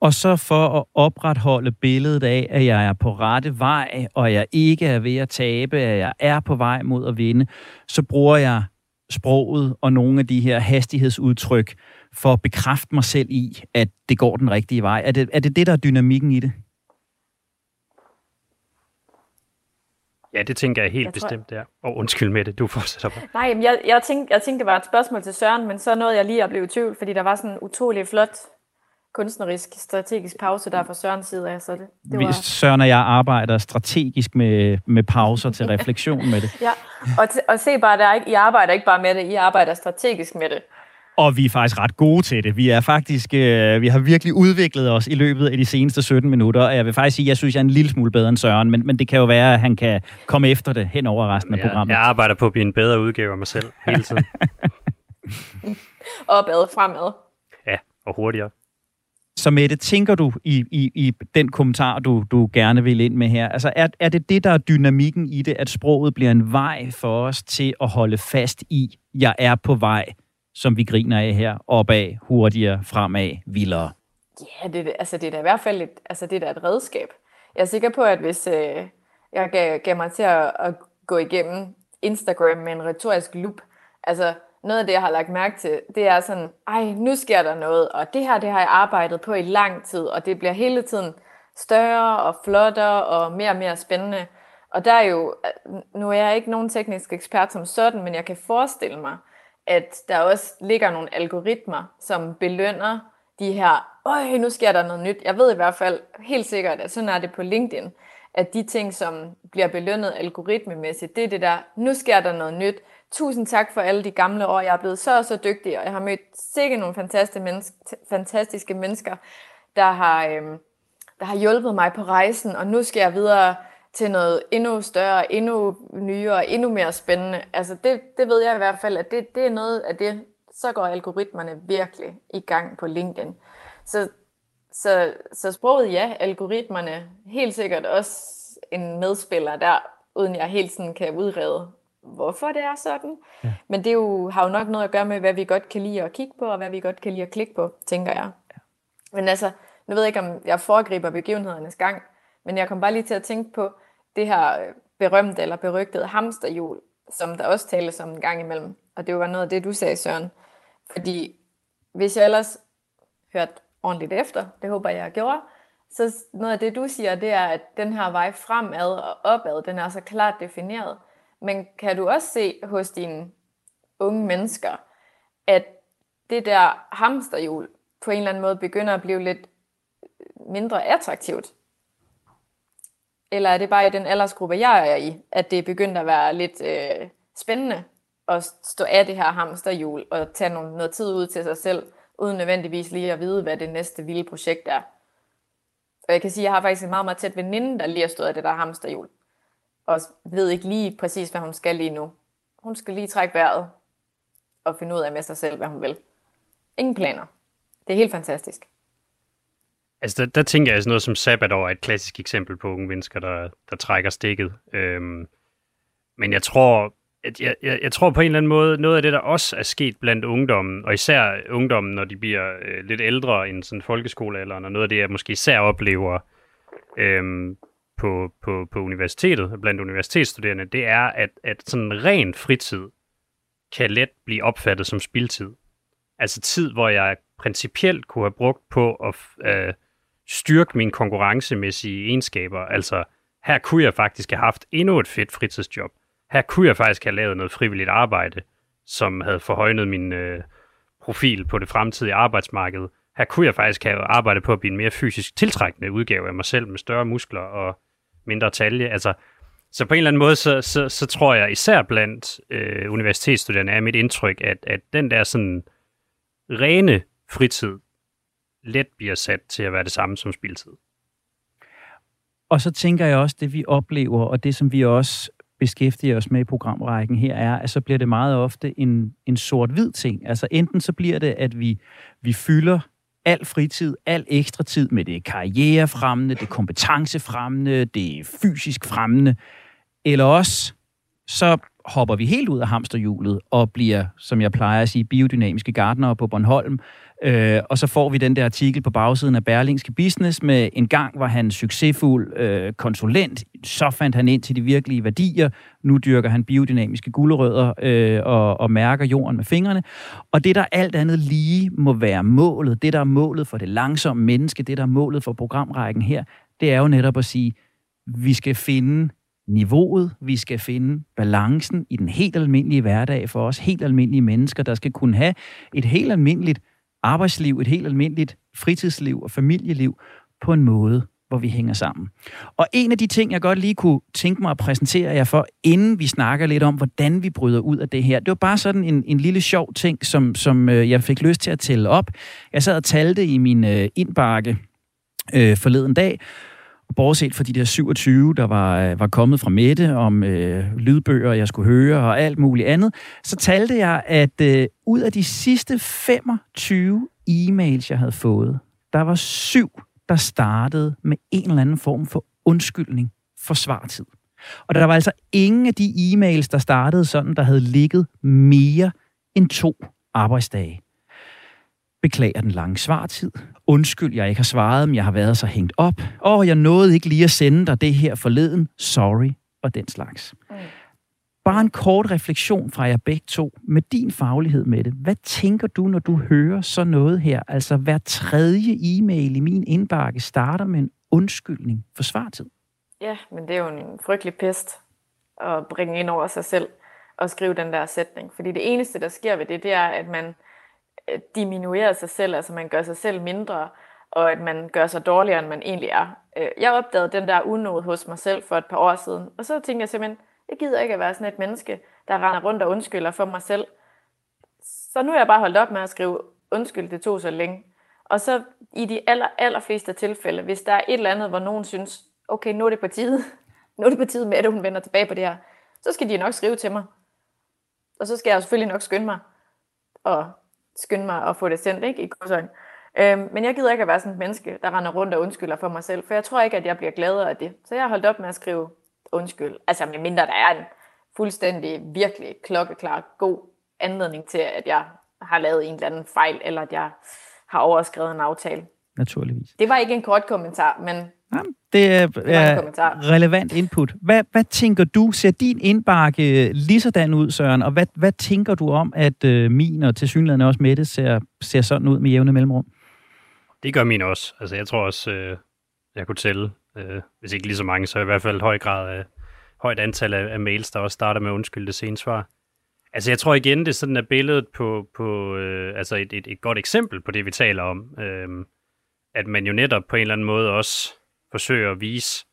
Og så for at opretholde billedet af, at jeg er på rette vej, og jeg ikke er ved at tabe, at jeg er på vej mod at vinde, så bruger jeg sproget og nogle af de her hastighedsudtryk for at bekræfte mig selv i, at det går den rigtige vej. Er det er det, det, der er dynamikken i det? Ja, det tænker jeg helt jeg bestemt, ja. Og undskyld med det, du fortsætter bare. Nej, jeg, jeg, tænkte, jeg tænkte, det var et spørgsmål til Søren, men så nåede jeg lige at blive i tvivl, fordi der var sådan en utrolig flot kunstnerisk, strategisk pause der fra Sørens side af. Så det, det var... Søren og jeg arbejder strategisk med, med pauser til refleksion med det. ja, og, t- og se bare, der ikke, I arbejder ikke bare med det, I arbejder strategisk med det. Og vi er faktisk ret gode til det. Vi er faktisk, øh, vi har virkelig udviklet os i løbet af de seneste 17 minutter, og jeg vil faktisk sige, at jeg synes, jeg er en lille smule bedre end Søren, men, men det kan jo være, at han kan komme efter det hen over resten af programmet. Jeg arbejder på at blive en bedre udgave af mig selv hele tiden. Opad, fremad. Ja, og hurtigere. Så Mette, tænker du i, i, i den kommentar, du, du gerne vil ind med her, altså er, er det det, der er dynamikken i det, at sproget bliver en vej for os til at holde fast i, jeg er på vej, som vi griner af her, opad, hurtigere, fremad, vildere? Ja, det, altså, det er da i hvert fald et, altså, det er da et redskab. Jeg er sikker på, at hvis øh, jeg gav, gav mig til at, at gå igennem Instagram med en retorisk loop, altså noget af det, jeg har lagt mærke til, det er sådan, ej, nu sker der noget, og det her, det har jeg arbejdet på i lang tid, og det bliver hele tiden større og flottere og mere og mere spændende. Og der er jo, øh, nu er jeg ikke nogen teknisk ekspert som sådan, men jeg kan forestille mig, at der også ligger nogle algoritmer, som belønner de her, øj, nu sker der noget nyt. Jeg ved i hvert fald helt sikkert, at sådan er det på LinkedIn, at de ting, som bliver belønnet algoritmemæssigt, det er det der, nu sker der noget nyt. Tusind tak for alle de gamle år. Jeg er blevet så så dygtig, og jeg har mødt sikkert nogle fantastiske, mennesker, fantastiske mennesker, der har, øhm, der har hjulpet mig på rejsen, og nu skal jeg videre til noget endnu større, endnu nyere, endnu mere spændende. Altså det, det ved jeg i hvert fald, at det, det er noget af det, så går algoritmerne virkelig i gang på LinkedIn. Så, så, så sproget, ja, algoritmerne, helt sikkert også en medspiller der, uden jeg helt sådan kan udrede, hvorfor det er sådan. Ja. Men det jo, har jo nok noget at gøre med, hvad vi godt kan lide at kigge på, og hvad vi godt kan lide at klikke på, tænker jeg. Ja. Men altså, nu ved jeg ikke, om jeg foregriber begivenhedernes gang, men jeg kom bare lige til at tænke på det her øh, berømte eller berygtede hamsterhjul, som der også tales om en gang imellem. Og det var noget af det, du sagde, Søren. Fordi hvis jeg ellers hørte ordentligt efter, det håber jeg, jeg gjorde, så noget af det, du siger, det er, at den her vej fremad og opad, den er så klart defineret. Men kan du også se hos dine unge mennesker, at det der hamsterhjul på en eller anden måde begynder at blive lidt mindre attraktivt? Eller er det bare i den aldersgruppe, jeg er i, at det er begyndt at være lidt øh, spændende at stå af det her hamsterhjul og tage nogle, noget tid ud til sig selv, uden nødvendigvis lige at vide, hvad det næste vilde projekt er. Og jeg kan sige, at jeg har faktisk en meget, meget tæt veninde, der lige har stået af det der hamsterhjul. Og ved ikke lige præcis, hvad hun skal lige nu. Hun skal lige trække vejret og finde ud af med sig selv, hvad hun vil. Ingen planer. Det er helt fantastisk. Altså, der, der tænker jeg sådan noget som sabbatår er et klassisk eksempel på unge mennesker, der, der trækker stikket. Øhm, men jeg tror, at jeg, jeg, jeg tror på en eller anden måde, noget af det, der også er sket blandt ungdommen, og især ungdommen, når de bliver øh, lidt ældre end sådan folkeskolealderen, og noget af det, jeg måske især oplever øhm, på, på, på universitetet, blandt universitetsstuderende, det er, at, at sådan ren fritid kan let blive opfattet som spildtid. Altså tid, hvor jeg principielt kunne have brugt på at øh, styrke mine konkurrencemæssige egenskaber. Altså, her kunne jeg faktisk have haft endnu et fedt fritidsjob her kunne jeg faktisk have lavet noget frivilligt arbejde, som havde forhøjnet min øh, profil på det fremtidige arbejdsmarked. Her kunne jeg faktisk have arbejdet på at blive en mere fysisk tiltrækkende udgave af mig selv med større muskler og mindre talje. Altså, så på en eller anden måde, så, så, så tror jeg især blandt øh, universitetsstuderende er mit indtryk, at, at den der sådan rene fritid let bliver sat til at være det samme som spiltid. Og så tænker jeg også, det vi oplever, og det som vi også beskæftiger os med i programrækken her, er, at så bliver det meget ofte en, en sort-hvid ting. Altså enten så bliver det, at vi, vi fylder al fritid, al ekstra tid med det karrierefremmende, det kompetencefremmende, det fysisk fremmende, eller også så hopper vi helt ud af hamsterhjulet og bliver, som jeg plejer at sige, biodynamiske gardnere på Bornholm, Øh, og så får vi den der artikel på bagsiden af Berlingske Business med en gang var han succesfuld øh, konsulent, så fandt han ind til de virkelige værdier, nu dyrker han biodynamiske gulerødder øh, og, og mærker jorden med fingrene. Og det, der alt andet lige må være målet, det der er målet for det langsomme menneske, det der er målet for programrækken her, det er jo netop at sige, vi skal finde niveauet, vi skal finde balancen i den helt almindelige hverdag for os, helt almindelige mennesker, der skal kunne have et helt almindeligt arbejdsliv, et helt almindeligt fritidsliv og familieliv på en måde, hvor vi hænger sammen. Og en af de ting, jeg godt lige kunne tænke mig at præsentere jer for, inden vi snakker lidt om, hvordan vi bryder ud af det her, det var bare sådan en, en lille sjov ting, som, som øh, jeg fik lyst til at tælle op. Jeg sad og talte i min øh, indbakke øh, forleden dag, bortset fra de der 27, der var, øh, var kommet fra Mette om øh, lydbøger, jeg skulle høre og alt muligt andet, så talte jeg, at øh, ud af de sidste 25 e-mails, jeg havde fået, der var syv, der startede med en eller anden form for undskyldning for svartid. Og der var altså ingen af de e-mails, der startede sådan, der havde ligget mere end to arbejdsdage. Beklager den lange svartid. Undskyld, jeg ikke har svaret, men jeg har været så hængt op. Og jeg nåede ikke lige at sende dig det her forleden. Sorry, og den slags. Mm. Bare en kort refleksion fra jer begge to med din faglighed med det. Hvad tænker du, når du hører så noget her? Altså hver tredje e-mail i min indbakke starter med en undskyldning for svartid. Ja, men det er jo en frygtelig pest at bringe ind over sig selv og skrive den der sætning. Fordi det eneste, der sker ved det, det er, at man Øh, diminuerer sig selv, altså man gør sig selv mindre, og at man gør sig dårligere, end man egentlig er. Øh, jeg opdagede den der unåd hos mig selv for et par år siden, og så tænkte jeg simpelthen, jeg gider ikke at være sådan et menneske, der render rundt og undskylder for mig selv. Så nu er jeg bare holdt op med at skrive undskyld, det tog så længe. Og så i de aller, aller fleste tilfælde, hvis der er et eller andet, hvor nogen synes, okay, nu er det på tide, nu er det på tide med, at hun vender tilbage på det her, så skal de nok skrive til mig. Og så skal jeg selvfølgelig nok skynde mig, og skynde mig at få det sendt, ikke, i kursøjen. Øhm, men jeg gider ikke at være sådan et menneske, der render rundt og undskylder for mig selv, for jeg tror ikke, at jeg bliver gladere af det. Så jeg har holdt op med at skrive undskyld. Altså mindre der er en fuldstændig, virkelig klokkeklar, god anledning til, at jeg har lavet en eller anden fejl, eller at jeg har overskrevet en aftale. Naturligvis. Det var ikke en kort kommentar, men det er, det er relevant input. Hvad, hvad tænker du? Ser din indbakke lige sådan ud, Søren? Og hvad, hvad tænker du om, at øh, min og til synligheden også Mette ser, ser sådan ud med jævne mellemrum? Det gør min også. Altså, jeg tror også, øh, jeg kunne tælle, øh, hvis ikke lige så mange, så i hvert fald høj grad af, højt antal af, af mails, der også starter med undskyld det sene svar. Altså, jeg tror igen, det er sådan et billedet på, på øh, altså et, et, et godt eksempel på det, vi taler om. Øh, at man jo netop på en eller anden måde også forsøger at vise,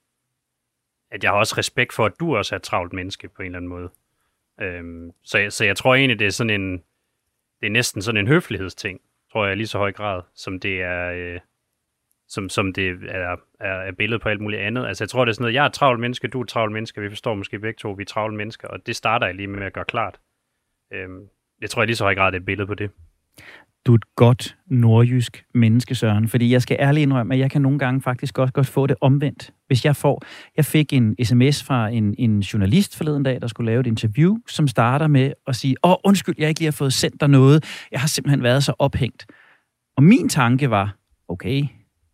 at jeg har også respekt for, at du også er et travlt menneske på en eller anden måde. Øhm, så, så jeg tror egentlig, det er sådan en, det er næsten sådan en høflighedsting, tror jeg, lige så høj grad, som det er, øh, som, som det er, er, er billedet på alt muligt andet. Altså jeg tror, det er sådan noget, jeg er et travlt menneske, du er et travlt menneske, vi forstår måske begge to, vi er travle mennesker, og det starter jeg lige med at gøre klart. Øhm, jeg tror, jeg lige så høj grad, det er et billede på det du er et godt nordjysk menneske, Søren. Fordi jeg skal ærligt indrømme, at jeg kan nogle gange faktisk godt, godt få det omvendt. Hvis jeg får... Jeg fik en sms fra en, en journalist forleden dag, der skulle lave et interview, som starter med at sige, åh, undskyld, jeg ikke lige har fået sendt dig noget. Jeg har simpelthen været så ophængt. Og min tanke var, okay,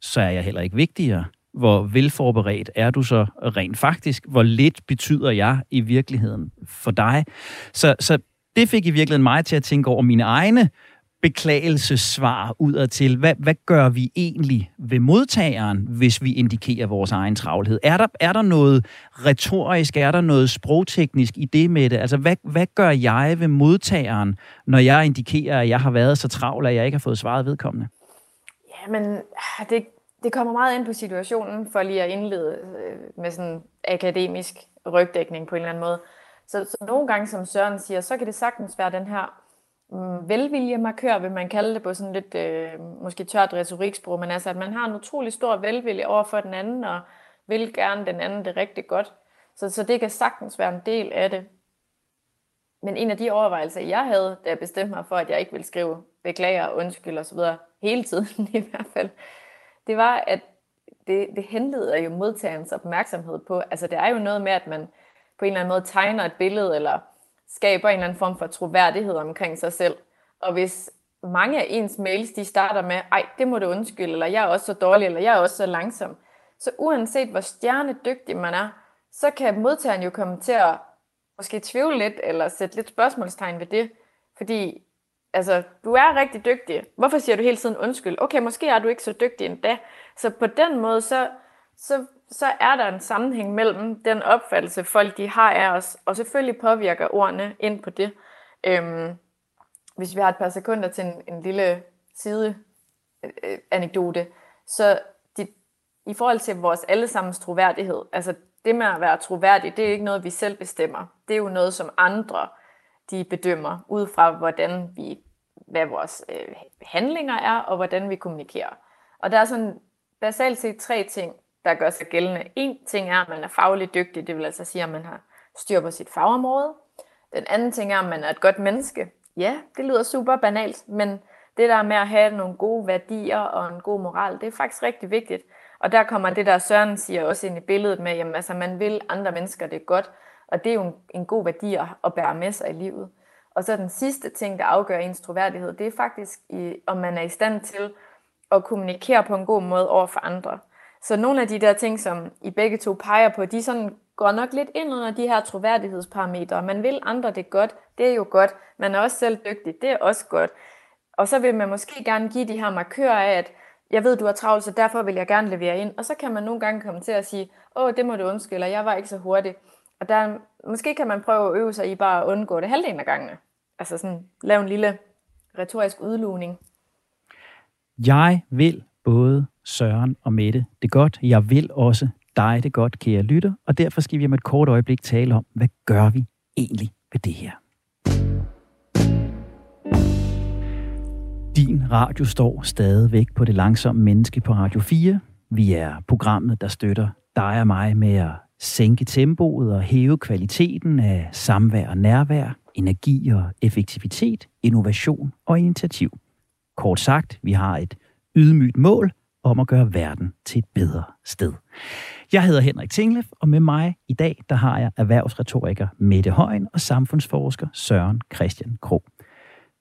så er jeg heller ikke vigtigere. Hvor velforberedt er du så rent faktisk? Hvor lidt betyder jeg i virkeligheden for dig? Så, så det fik i virkeligheden mig til at tænke over mine egne beklagelsesvar udadtil. Hvad, hvad gør vi egentlig ved modtageren, hvis vi indikerer vores egen travlhed? Er der, er der noget retorisk, er der noget sprogteknisk i det med det? Altså, hvad, hvad gør jeg ved modtageren, når jeg indikerer, at jeg har været så travl, at jeg ikke har fået svaret vedkommende? Ja, men ah, det, det kommer meget ind på situationen, for lige at indlede øh, med sådan akademisk rygdækning på en eller anden måde. Så, så nogle gange, som Søren siger, så kan det sagtens være den her Øh, velviljemarkør, vil man kalde det på sådan lidt øh, måske tørt retoriksprog, men altså at man har en utrolig stor velvilje over for den anden, og vil gerne den anden det rigtig godt. Så, så det kan sagtens være en del af det. Men en af de overvejelser, jeg havde, da jeg bestemte mig for, at jeg ikke ville skrive beklager, undskyld osv. hele tiden i hvert fald, det var, at det, det henleder jo modtagerens opmærksomhed på, altså det er jo noget med, at man på en eller anden måde tegner et billede, eller skaber en eller anden form for troværdighed omkring sig selv. Og hvis mange af ens mails, de starter med, ej, det må du undskylde, eller jeg er også så dårlig, eller jeg er også så langsom. Så uanset hvor stjernedygtig man er, så kan modtageren jo komme til at måske tvivle lidt, eller sætte lidt spørgsmålstegn ved det. Fordi, altså, du er rigtig dygtig. Hvorfor siger du hele tiden undskyld? Okay, måske er du ikke så dygtig endda. Så på den måde, så, så så er der en sammenhæng mellem den opfattelse, folk de har af os, og selvfølgelig påvirker ordene ind på det. Øhm, hvis vi har et par sekunder til en, en lille side øh, øh, anekdote, så de, i forhold til vores allesammens troværdighed, altså det med at være troværdig, det er ikke noget, vi selv bestemmer. Det er jo noget, som andre de bedømmer, ud fra hvordan vi, hvad vores øh, handlinger er, og hvordan vi kommunikerer. Og der er sådan basalt set tre ting, der gør sig gældende. En ting er, at man er fagligt dygtig, det vil altså sige, at man har styr på sit fagområde. Den anden ting er, at man er et godt menneske. Ja, det lyder super banalt, men det der med at have nogle gode værdier og en god moral, det er faktisk rigtig vigtigt. Og der kommer det der Søren siger også ind i billedet med, jamen altså man vil andre mennesker det godt, og det er jo en, en god værdi at, bære med sig i livet. Og så den sidste ting, der afgør ens troværdighed, det er faktisk, i, om man er i stand til at kommunikere på en god måde over for andre. Så nogle af de der ting, som I begge to peger på, de sådan går nok lidt ind under de her troværdighedsparametre. Man vil andre det godt, det er jo godt. Man er også selv dygtig, det er også godt. Og så vil man måske gerne give de her markører af, at jeg ved, du er travlt, så derfor vil jeg gerne levere ind. Og så kan man nogle gange komme til at sige, åh, det må du undskylde, jeg var ikke så hurtig. Og der, måske kan man prøve at øve sig i bare at undgå det halvdelen af gangene. Altså sådan, lave en lille retorisk udlugning. Jeg vil både Søren og Mette det godt. Jeg vil også dig det godt, kære lytter, og derfor skal vi om et kort øjeblik tale om, hvad gør vi egentlig ved det her? Din radio står stadigvæk på det langsomme menneske på Radio 4. Vi er programmet, der støtter dig og mig med at sænke tempoet og hæve kvaliteten af samvær og nærvær, energi og effektivitet, innovation og initiativ. Kort sagt, vi har et ydmygt mål om at gøre verden til et bedre sted. Jeg hedder Henrik Tinglef, og med mig i dag, der har jeg erhvervsretoriker Mette Højen og samfundsforsker Søren Christian Krog.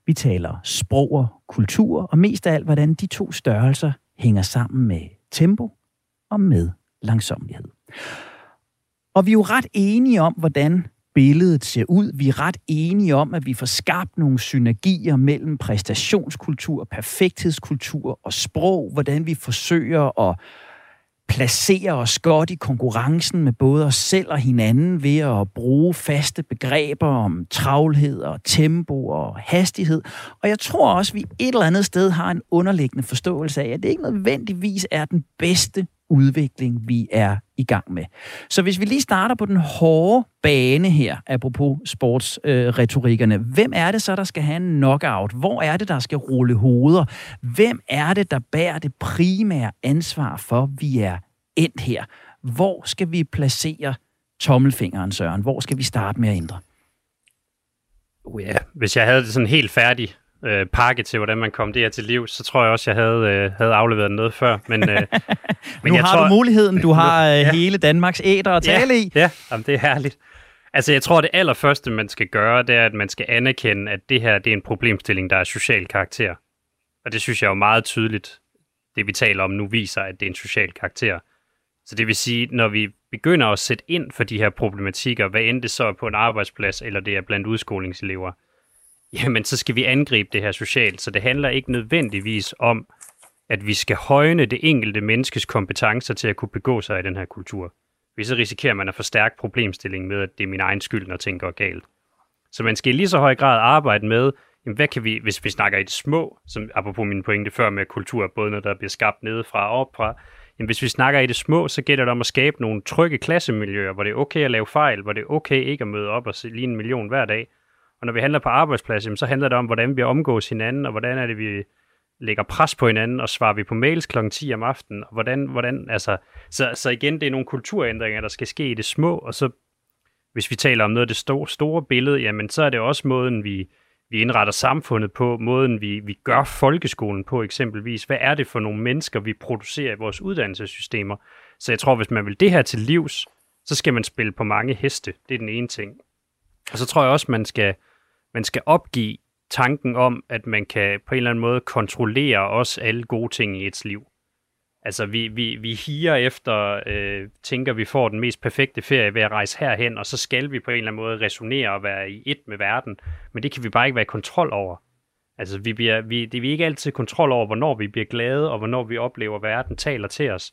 Vi taler sprog og kultur, og mest af alt, hvordan de to størrelser hænger sammen med tempo og med langsomlighed. Og vi er jo ret enige om, hvordan billedet ser ud. Vi er ret enige om, at vi får skabt nogle synergier mellem præstationskultur, perfekthedskultur og sprog, hvordan vi forsøger at placere os godt i konkurrencen med både os selv og hinanden ved at bruge faste begreber om travlhed og tempo og hastighed. Og jeg tror også, at vi et eller andet sted har en underliggende forståelse af, at det ikke nødvendigvis er den bedste udvikling, vi er i gang med. Så hvis vi lige starter på den hårde bane her, apropos sportsretorikkerne, øh, hvem er det så, der skal have en knockout? Hvor er det, der skal rulle hoveder? Hvem er det, der bærer det primære ansvar for, at vi er endt her? Hvor skal vi placere tommelfingeren, Søren? Hvor skal vi starte med at ændre? Oh ja, hvis jeg havde det sådan helt færdigt, øh, pakke til, hvordan man kom det her til liv, så tror jeg også, jeg havde, øh, havde afleveret noget før. Men, øh, men nu jeg har tror, du muligheden. Du har øh, ja. hele Danmarks æder at tale ja, i. Ja, jamen, det er herligt. Altså, jeg tror, det allerførste, man skal gøre, det er, at man skal anerkende, at det her det er en problemstilling, der er social karakter. Og det synes jeg er jo meget tydeligt, det vi taler om nu, viser, at det er en social karakter. Så det vil sige, når vi begynder at sætte ind for de her problematikker, hvad end det så er på en arbejdsplads, eller det er blandt udskolingselever, jamen så skal vi angribe det her socialt. Så det handler ikke nødvendigvis om, at vi skal højne det enkelte menneskes kompetencer til at kunne begå sig i den her kultur. Hvis så risikerer man at forstærke problemstillingen med, at det er min egen skyld, når ting går galt. Så man skal i lige så høj grad arbejde med, jamen hvad kan vi, hvis vi snakker i det små, som apropos min pointe før med kultur, både når der bliver skabt nedefra og opfra, jamen hvis vi snakker i det små, så gælder det om at skabe nogle trygge klassemiljøer, hvor det er okay at lave fejl, hvor det er okay ikke at møde op og se lige en million hver dag, og når vi handler på arbejdsplads, så handler det om, hvordan vi omgås hinanden, og hvordan er det, vi lægger pres på hinanden, og svarer vi på mails kl. 10 om aftenen, og hvordan, hvordan altså, så, så igen, det er nogle kulturændringer, der skal ske i det små, og så, hvis vi taler om noget af det store, store billede, jamen, så er det også måden, vi, vi indretter samfundet på, måden vi, vi gør folkeskolen på eksempelvis. Hvad er det for nogle mennesker, vi producerer i vores uddannelsessystemer? Så jeg tror, hvis man vil det her til livs, så skal man spille på mange heste. Det er den ene ting. Og så tror jeg også, man skal, man skal opgive tanken om, at man kan på en eller anden måde kontrollere også alle gode ting i ets liv. Altså, vi, vi, vi higer efter, øh, tænker, vi får den mest perfekte ferie ved at rejse herhen, og så skal vi på en eller anden måde resonere og være i et med verden. Men det kan vi bare ikke være i kontrol over. Altså, vi bliver, vi, det er vi ikke altid kontrol over, hvornår vi bliver glade, og hvornår vi oplever, at verden taler til os.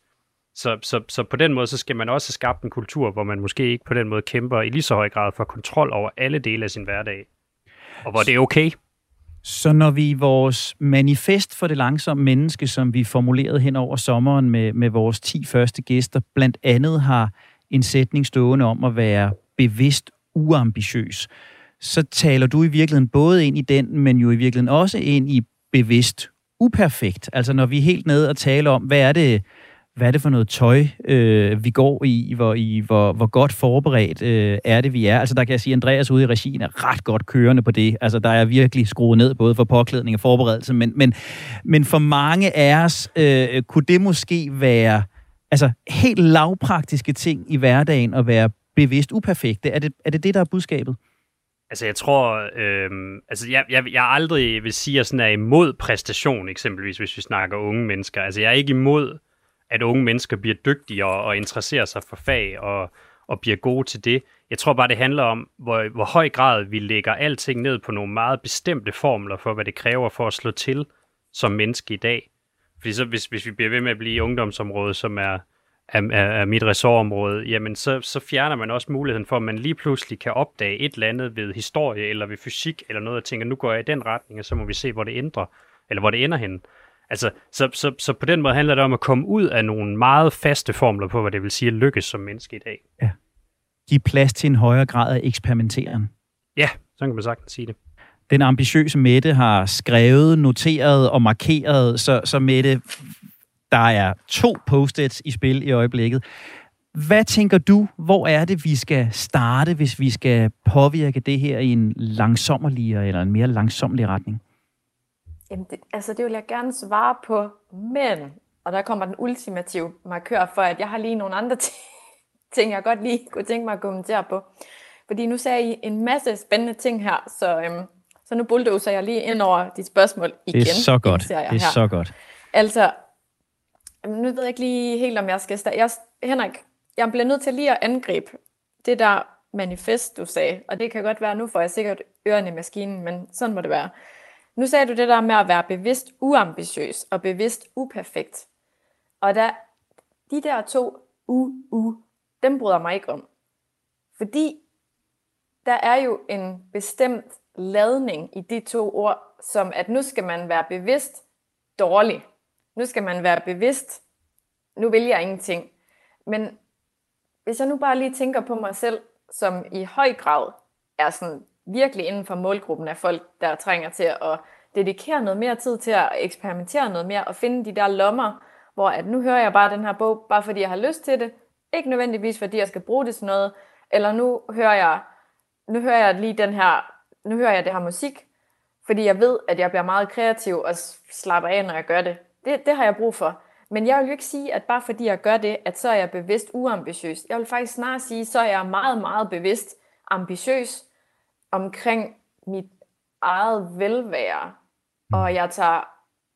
Så, så, så på den måde, så skal man også have skabt en kultur, hvor man måske ikke på den måde kæmper i lige så høj grad for kontrol over alle dele af sin hverdag. Og hvor det er okay. Så når vi i vores manifest for det langsomme menneske, som vi formulerede hen over sommeren med, med vores 10 første gæster, blandt andet har en sætning stående om at være bevidst uambitiøs, så taler du i virkeligheden både ind i den, men jo i virkeligheden også ind i bevidst uperfekt. Altså når vi er helt nede og taler om, hvad er det, hvad er det for noget tøj, øh, vi går i, hvor, i hvor, hvor godt forberedt øh, er det, vi er. Altså der kan jeg sige, at Andreas ude i regien er ret godt kørende på det. Altså der er virkelig skruet ned både for påklædning og forberedelse, men, men, men for mange af os øh, kunne det måske være altså, helt lavpraktiske ting i hverdagen at være bevidst uperfekte. Er det, er det det, der er budskabet? Altså, jeg tror, øh, altså, jeg, jeg, jeg aldrig vil sige, at jeg sådan er imod præstation, eksempelvis, hvis vi snakker unge mennesker. Altså, jeg er ikke imod, at unge mennesker bliver dygtige og, og interesserer sig for fag og, og bliver gode til det. Jeg tror bare, det handler om, hvor, hvor høj grad vi lægger alting ned på nogle meget bestemte formler for, hvad det kræver for at slå til som menneske i dag. Fordi så hvis, hvis vi bliver ved med at blive i ungdomsområdet, som er, er, er mit ressortområde, jamen så, så fjerner man også muligheden for, at man lige pludselig kan opdage et eller andet ved historie eller ved fysik eller noget, og tænker, nu går jeg i den retning, og så må vi se, hvor det ændrer, eller hvor det ender hen. Altså, så, så, så på den måde handler det om at komme ud af nogle meget faste formler på, hvad det vil sige at lykkes som menneske i dag. Ja. Giv plads til en højere grad af eksperimenteren. Ja, så kan man sagtens sige det den ambitiøse Mette har skrevet, noteret og markeret, så, så Mette, der er to post-its i spil i øjeblikket. Hvad tænker du, hvor er det, vi skal starte, hvis vi skal påvirke det her i en langsommerligere eller en mere langsomlig retning? Jamen, det, altså det vil jeg gerne svare på, men, og der kommer den ultimative markør for, at jeg har lige nogle andre ting, jeg godt lige kunne tænke mig at kommentere på. Fordi nu sagde I en masse spændende ting her, så øhm, så nu bulldozer jeg lige ind over dit spørgsmål igen. Det er så godt. Det er her. så godt. Altså, nu ved jeg ikke lige helt, om jeg skal starte. Jeg, Henrik, jeg bliver nødt til lige at angribe det der manifest, du sagde. Og det kan godt være, nu får jeg sikkert ørerne i maskinen, men sådan må det være. Nu sagde du det der med at være bevidst uambitiøs og bevidst uperfekt. Og der, de der to u, u, dem bryder mig ikke om. Fordi der er jo en bestemt ladning i de to ord, som at nu skal man være bevidst dårlig. Nu skal man være bevidst, nu vil jeg ingenting. Men hvis jeg nu bare lige tænker på mig selv, som i høj grad er sådan virkelig inden for målgruppen af folk, der trænger til at dedikere noget mere tid til at eksperimentere noget mere og finde de der lommer, hvor at nu hører jeg bare den her bog, bare fordi jeg har lyst til det. Ikke nødvendigvis fordi jeg skal bruge det til noget, eller nu hører jeg, nu hører jeg lige den her nu hører jeg det her musik, fordi jeg ved, at jeg bliver meget kreativ og slapper af, når jeg gør det. Det, det har jeg brug for. Men jeg vil jo ikke sige, at bare fordi jeg gør det, at så er jeg bevidst uambitiøs. Jeg vil faktisk snarere sige, så er jeg meget, meget bevidst ambitiøs omkring mit eget velvære. Og jeg tager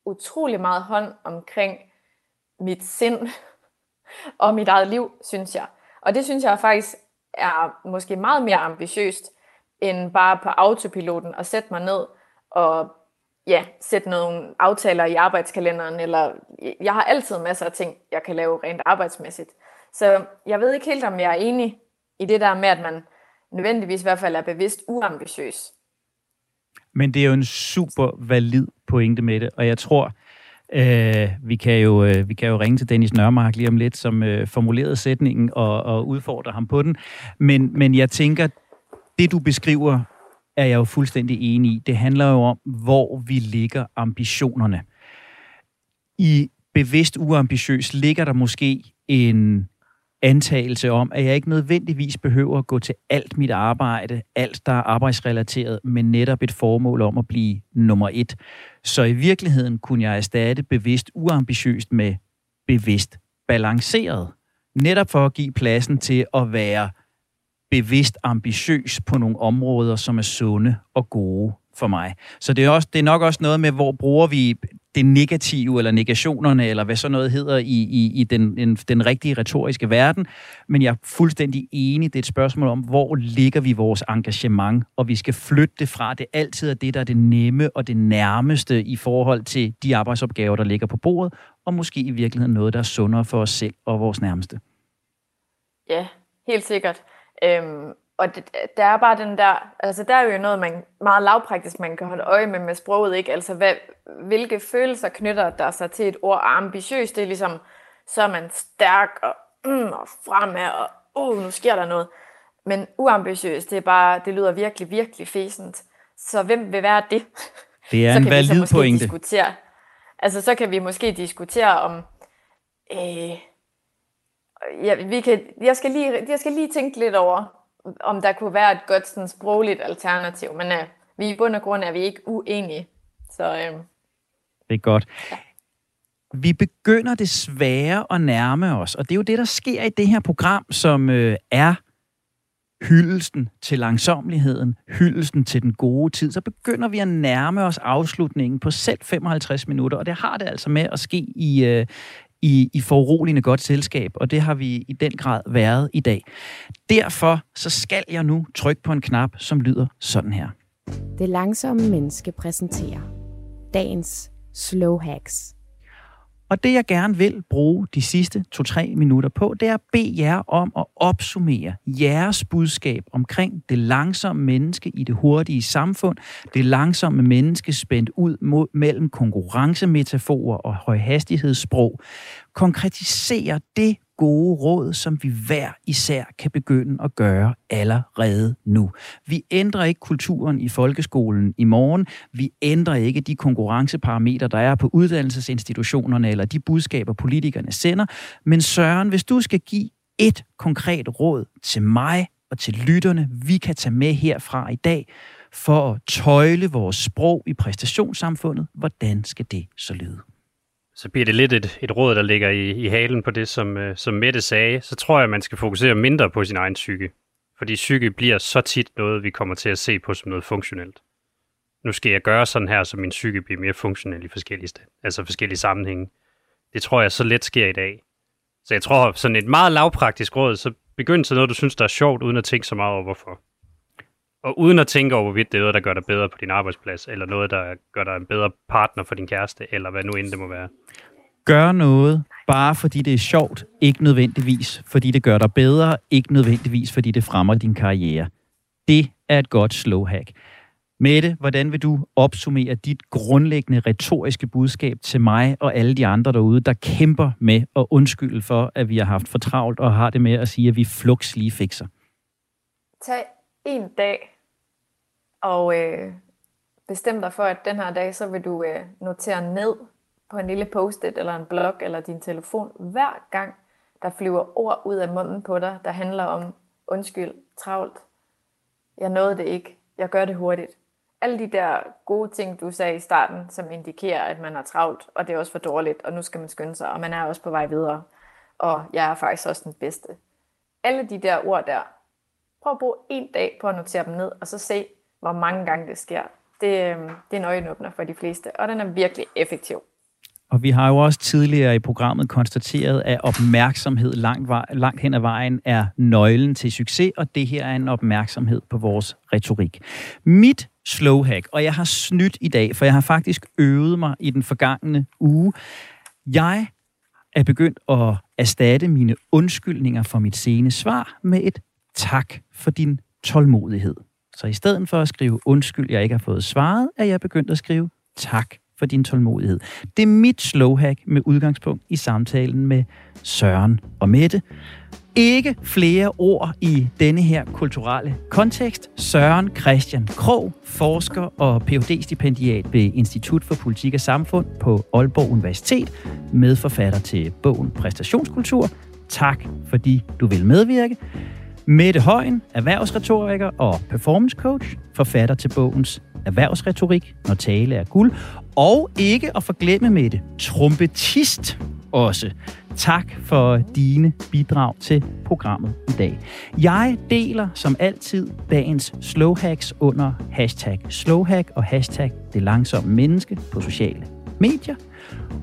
utrolig meget hånd omkring mit sind og mit eget liv, synes jeg. Og det synes jeg faktisk er måske meget mere ambitiøst, end bare på autopiloten og sætte mig ned og ja, sætte nogle aftaler i arbejdskalenderen, eller jeg har altid masser af ting, jeg kan lave rent arbejdsmæssigt. Så jeg ved ikke helt, om jeg er enig i det der med, at man nødvendigvis i hvert fald er bevidst uambitiøs. Men det er jo en super valid pointe med det, og jeg tror, øh, vi, kan jo, øh, vi kan jo ringe til Dennis Nørmark lige om lidt, som øh, formulerede sætningen og, og udfordre ham på den. Men, men jeg tænker, det du beskriver, er jeg jo fuldstændig enig i. Det handler jo om, hvor vi ligger ambitionerne. I bevidst uambitiøs ligger der måske en antagelse om, at jeg ikke nødvendigvis behøver at gå til alt mit arbejde, alt der er arbejdsrelateret, men netop et formål om at blive nummer et. Så i virkeligheden kunne jeg erstatte bevidst uambitiøst med bevidst balanceret. Netop for at give pladsen til at være bevidst ambitiøs på nogle områder, som er sunde og gode for mig. Så det er, også, det er nok også noget med, hvor bruger vi det negative, eller negationerne, eller hvad så noget hedder i, i, i den, den, den rigtige retoriske verden. Men jeg er fuldstændig enig. Det er et spørgsmål om, hvor ligger vi vores engagement, og vi skal flytte det fra, det altid er det, der er det nemme og det nærmeste i forhold til de arbejdsopgaver, der ligger på bordet, og måske i virkeligheden noget, der er sundere for os selv og vores nærmeste. Ja, helt sikkert. Øhm, og det, der er bare den der, altså der er jo noget man, meget lavpraktisk, man kan holde øje med med sproget, ikke? Altså hvad, hvilke følelser knytter der sig til et ord ambitiøs, det er ligesom, så er man stærk og, mm, og fremad, og uh, nu sker der noget. Men uambitiøs, det er bare, det lyder virkelig, virkelig fæsent. Så hvem vil være det? Det er en valid pointe. Diskutere, altså så kan vi måske diskutere om, øh, ja, vi kan, jeg, skal lige, jeg skal lige tænke lidt over, om der kunne være et godt sådan, sprogligt alternativ, men uh, vi i bund og grund er vi ikke uenige. Så, uh, det er godt. Ja. Vi begynder desværre at nærme os, og det er jo det, der sker i det her program, som øh, er hyldelsen til langsomligheden, hyldelsen til den gode tid, så begynder vi at nærme os afslutningen på selv 55 minutter, og det har det altså med at ske i, øh, i, i foruroligende godt selskab, og det har vi i den grad været i dag. Derfor så skal jeg nu trykke på en knap, som lyder sådan her. Det langsomme menneske præsenterer dagens slow hacks. Og det, jeg gerne vil bruge de sidste 2-3 minutter på, det er at bede jer om at opsummere jeres budskab omkring det langsomme menneske i det hurtige samfund, det langsomme menneske spændt ud mod, mellem konkurrencemetaforer og højhastighedssprog. Konkretisere det gode råd, som vi hver især kan begynde at gøre allerede nu. Vi ændrer ikke kulturen i folkeskolen i morgen. Vi ændrer ikke de konkurrenceparametre, der er på uddannelsesinstitutionerne eller de budskaber, politikerne sender. Men Søren, hvis du skal give et konkret råd til mig og til lytterne, vi kan tage med herfra i dag, for at tøjle vores sprog i præstationssamfundet, hvordan skal det så lyde? Så bliver det lidt et, et råd, der ligger i, i halen på det, som, øh, som Mette sagde, så tror jeg, at man skal fokusere mindre på sin egen psyke. Fordi psyke bliver så tit noget, vi kommer til at se på som noget funktionelt. Nu skal jeg gøre sådan her, så min psyke bliver mere funktionel i forskellige, altså forskellige sammenhænge. Det tror jeg så let sker i dag. Så jeg tror, sådan et meget lavpraktisk råd, så begynd til noget, du synes, der er sjovt, uden at tænke så meget over, hvorfor. Og uden at tænke over, hvorvidt det er noget, der gør dig bedre på din arbejdsplads, eller noget, der gør dig en bedre partner for din kæreste, eller hvad nu end det må være. Gør noget, bare fordi det er sjovt, ikke nødvendigvis fordi det gør dig bedre, ikke nødvendigvis fordi det fremmer din karriere. Det er et godt slow hack. Mette, hvordan vil du opsummere dit grundlæggende retoriske budskab til mig og alle de andre derude, der kæmper med at undskylde for, at vi har haft for travlt og har det med at sige, at vi flux lige fikser? Tag en dag og øh, bestem dig for, at den her dag, så vil du øh, notere ned på en lille post-it eller en blog eller din telefon, hver gang der flyver ord ud af munden på dig, der handler om undskyld, travlt, jeg nåede det ikke, jeg gør det hurtigt. Alle de der gode ting, du sagde i starten, som indikerer, at man er travlt, og det er også for dårligt, og nu skal man skynde sig, og man er også på vej videre, og jeg er faktisk også den bedste. Alle de der ord der, prøv at bruge en dag på at notere dem ned, og så se, hvor mange gange det sker. Det, øh, det er en øjenåbner for de fleste, og den er virkelig effektiv. Og vi har jo også tidligere i programmet konstateret, at opmærksomhed langt, vej, langt hen ad vejen er nøglen til succes, og det her er en opmærksomhed på vores retorik. Mit slow hack, og jeg har snydt i dag, for jeg har faktisk øvet mig i den forgangne uge. Jeg er begyndt at erstatte mine undskyldninger for mit sene svar med et tak for din tålmodighed. Så i stedet for at skrive undskyld, jeg ikke har fået svaret, er jeg begyndt at skrive tak for din tålmodighed. Det er mit slowhack med udgangspunkt i samtalen med Søren og Mette. Ikke flere ord i denne her kulturelle kontekst. Søren Christian Krog, forsker og Ph.D.-stipendiat ved Institut for Politik og Samfund på Aalborg Universitet, medforfatter til bogen Præstationskultur. Tak, fordi du vil medvirke. Mette Højen, erhvervsretoriker og performance coach, forfatter til bogens Erhvervsretorik, når tale er guld, og ikke at forglemme Mette, trompetist også. Tak for dine bidrag til programmet i dag. Jeg deler som altid dagens slowhacks under hashtag slowhack og hashtag det langsomme menneske på sociale medier.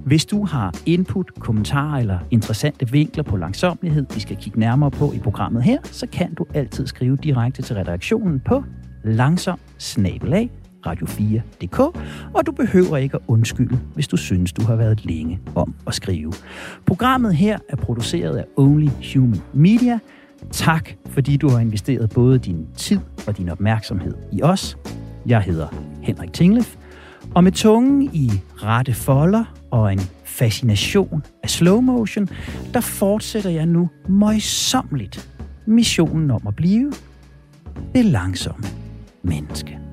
Hvis du har input, kommentarer eller interessante vinkler på langsomlighed, vi skal kigge nærmere på i programmet her, så kan du altid skrive direkte til redaktionen på langsom radio4.dk, og du behøver ikke at undskylde, hvis du synes, du har været længe om at skrive. Programmet her er produceret af Only Human Media. Tak, fordi du har investeret både din tid og din opmærksomhed i os. Jeg hedder Henrik Tinglef, og med tungen i rette folder og en fascination af slow motion, der fortsætter jeg nu møjsommeligt missionen om at blive det langsomme menneske.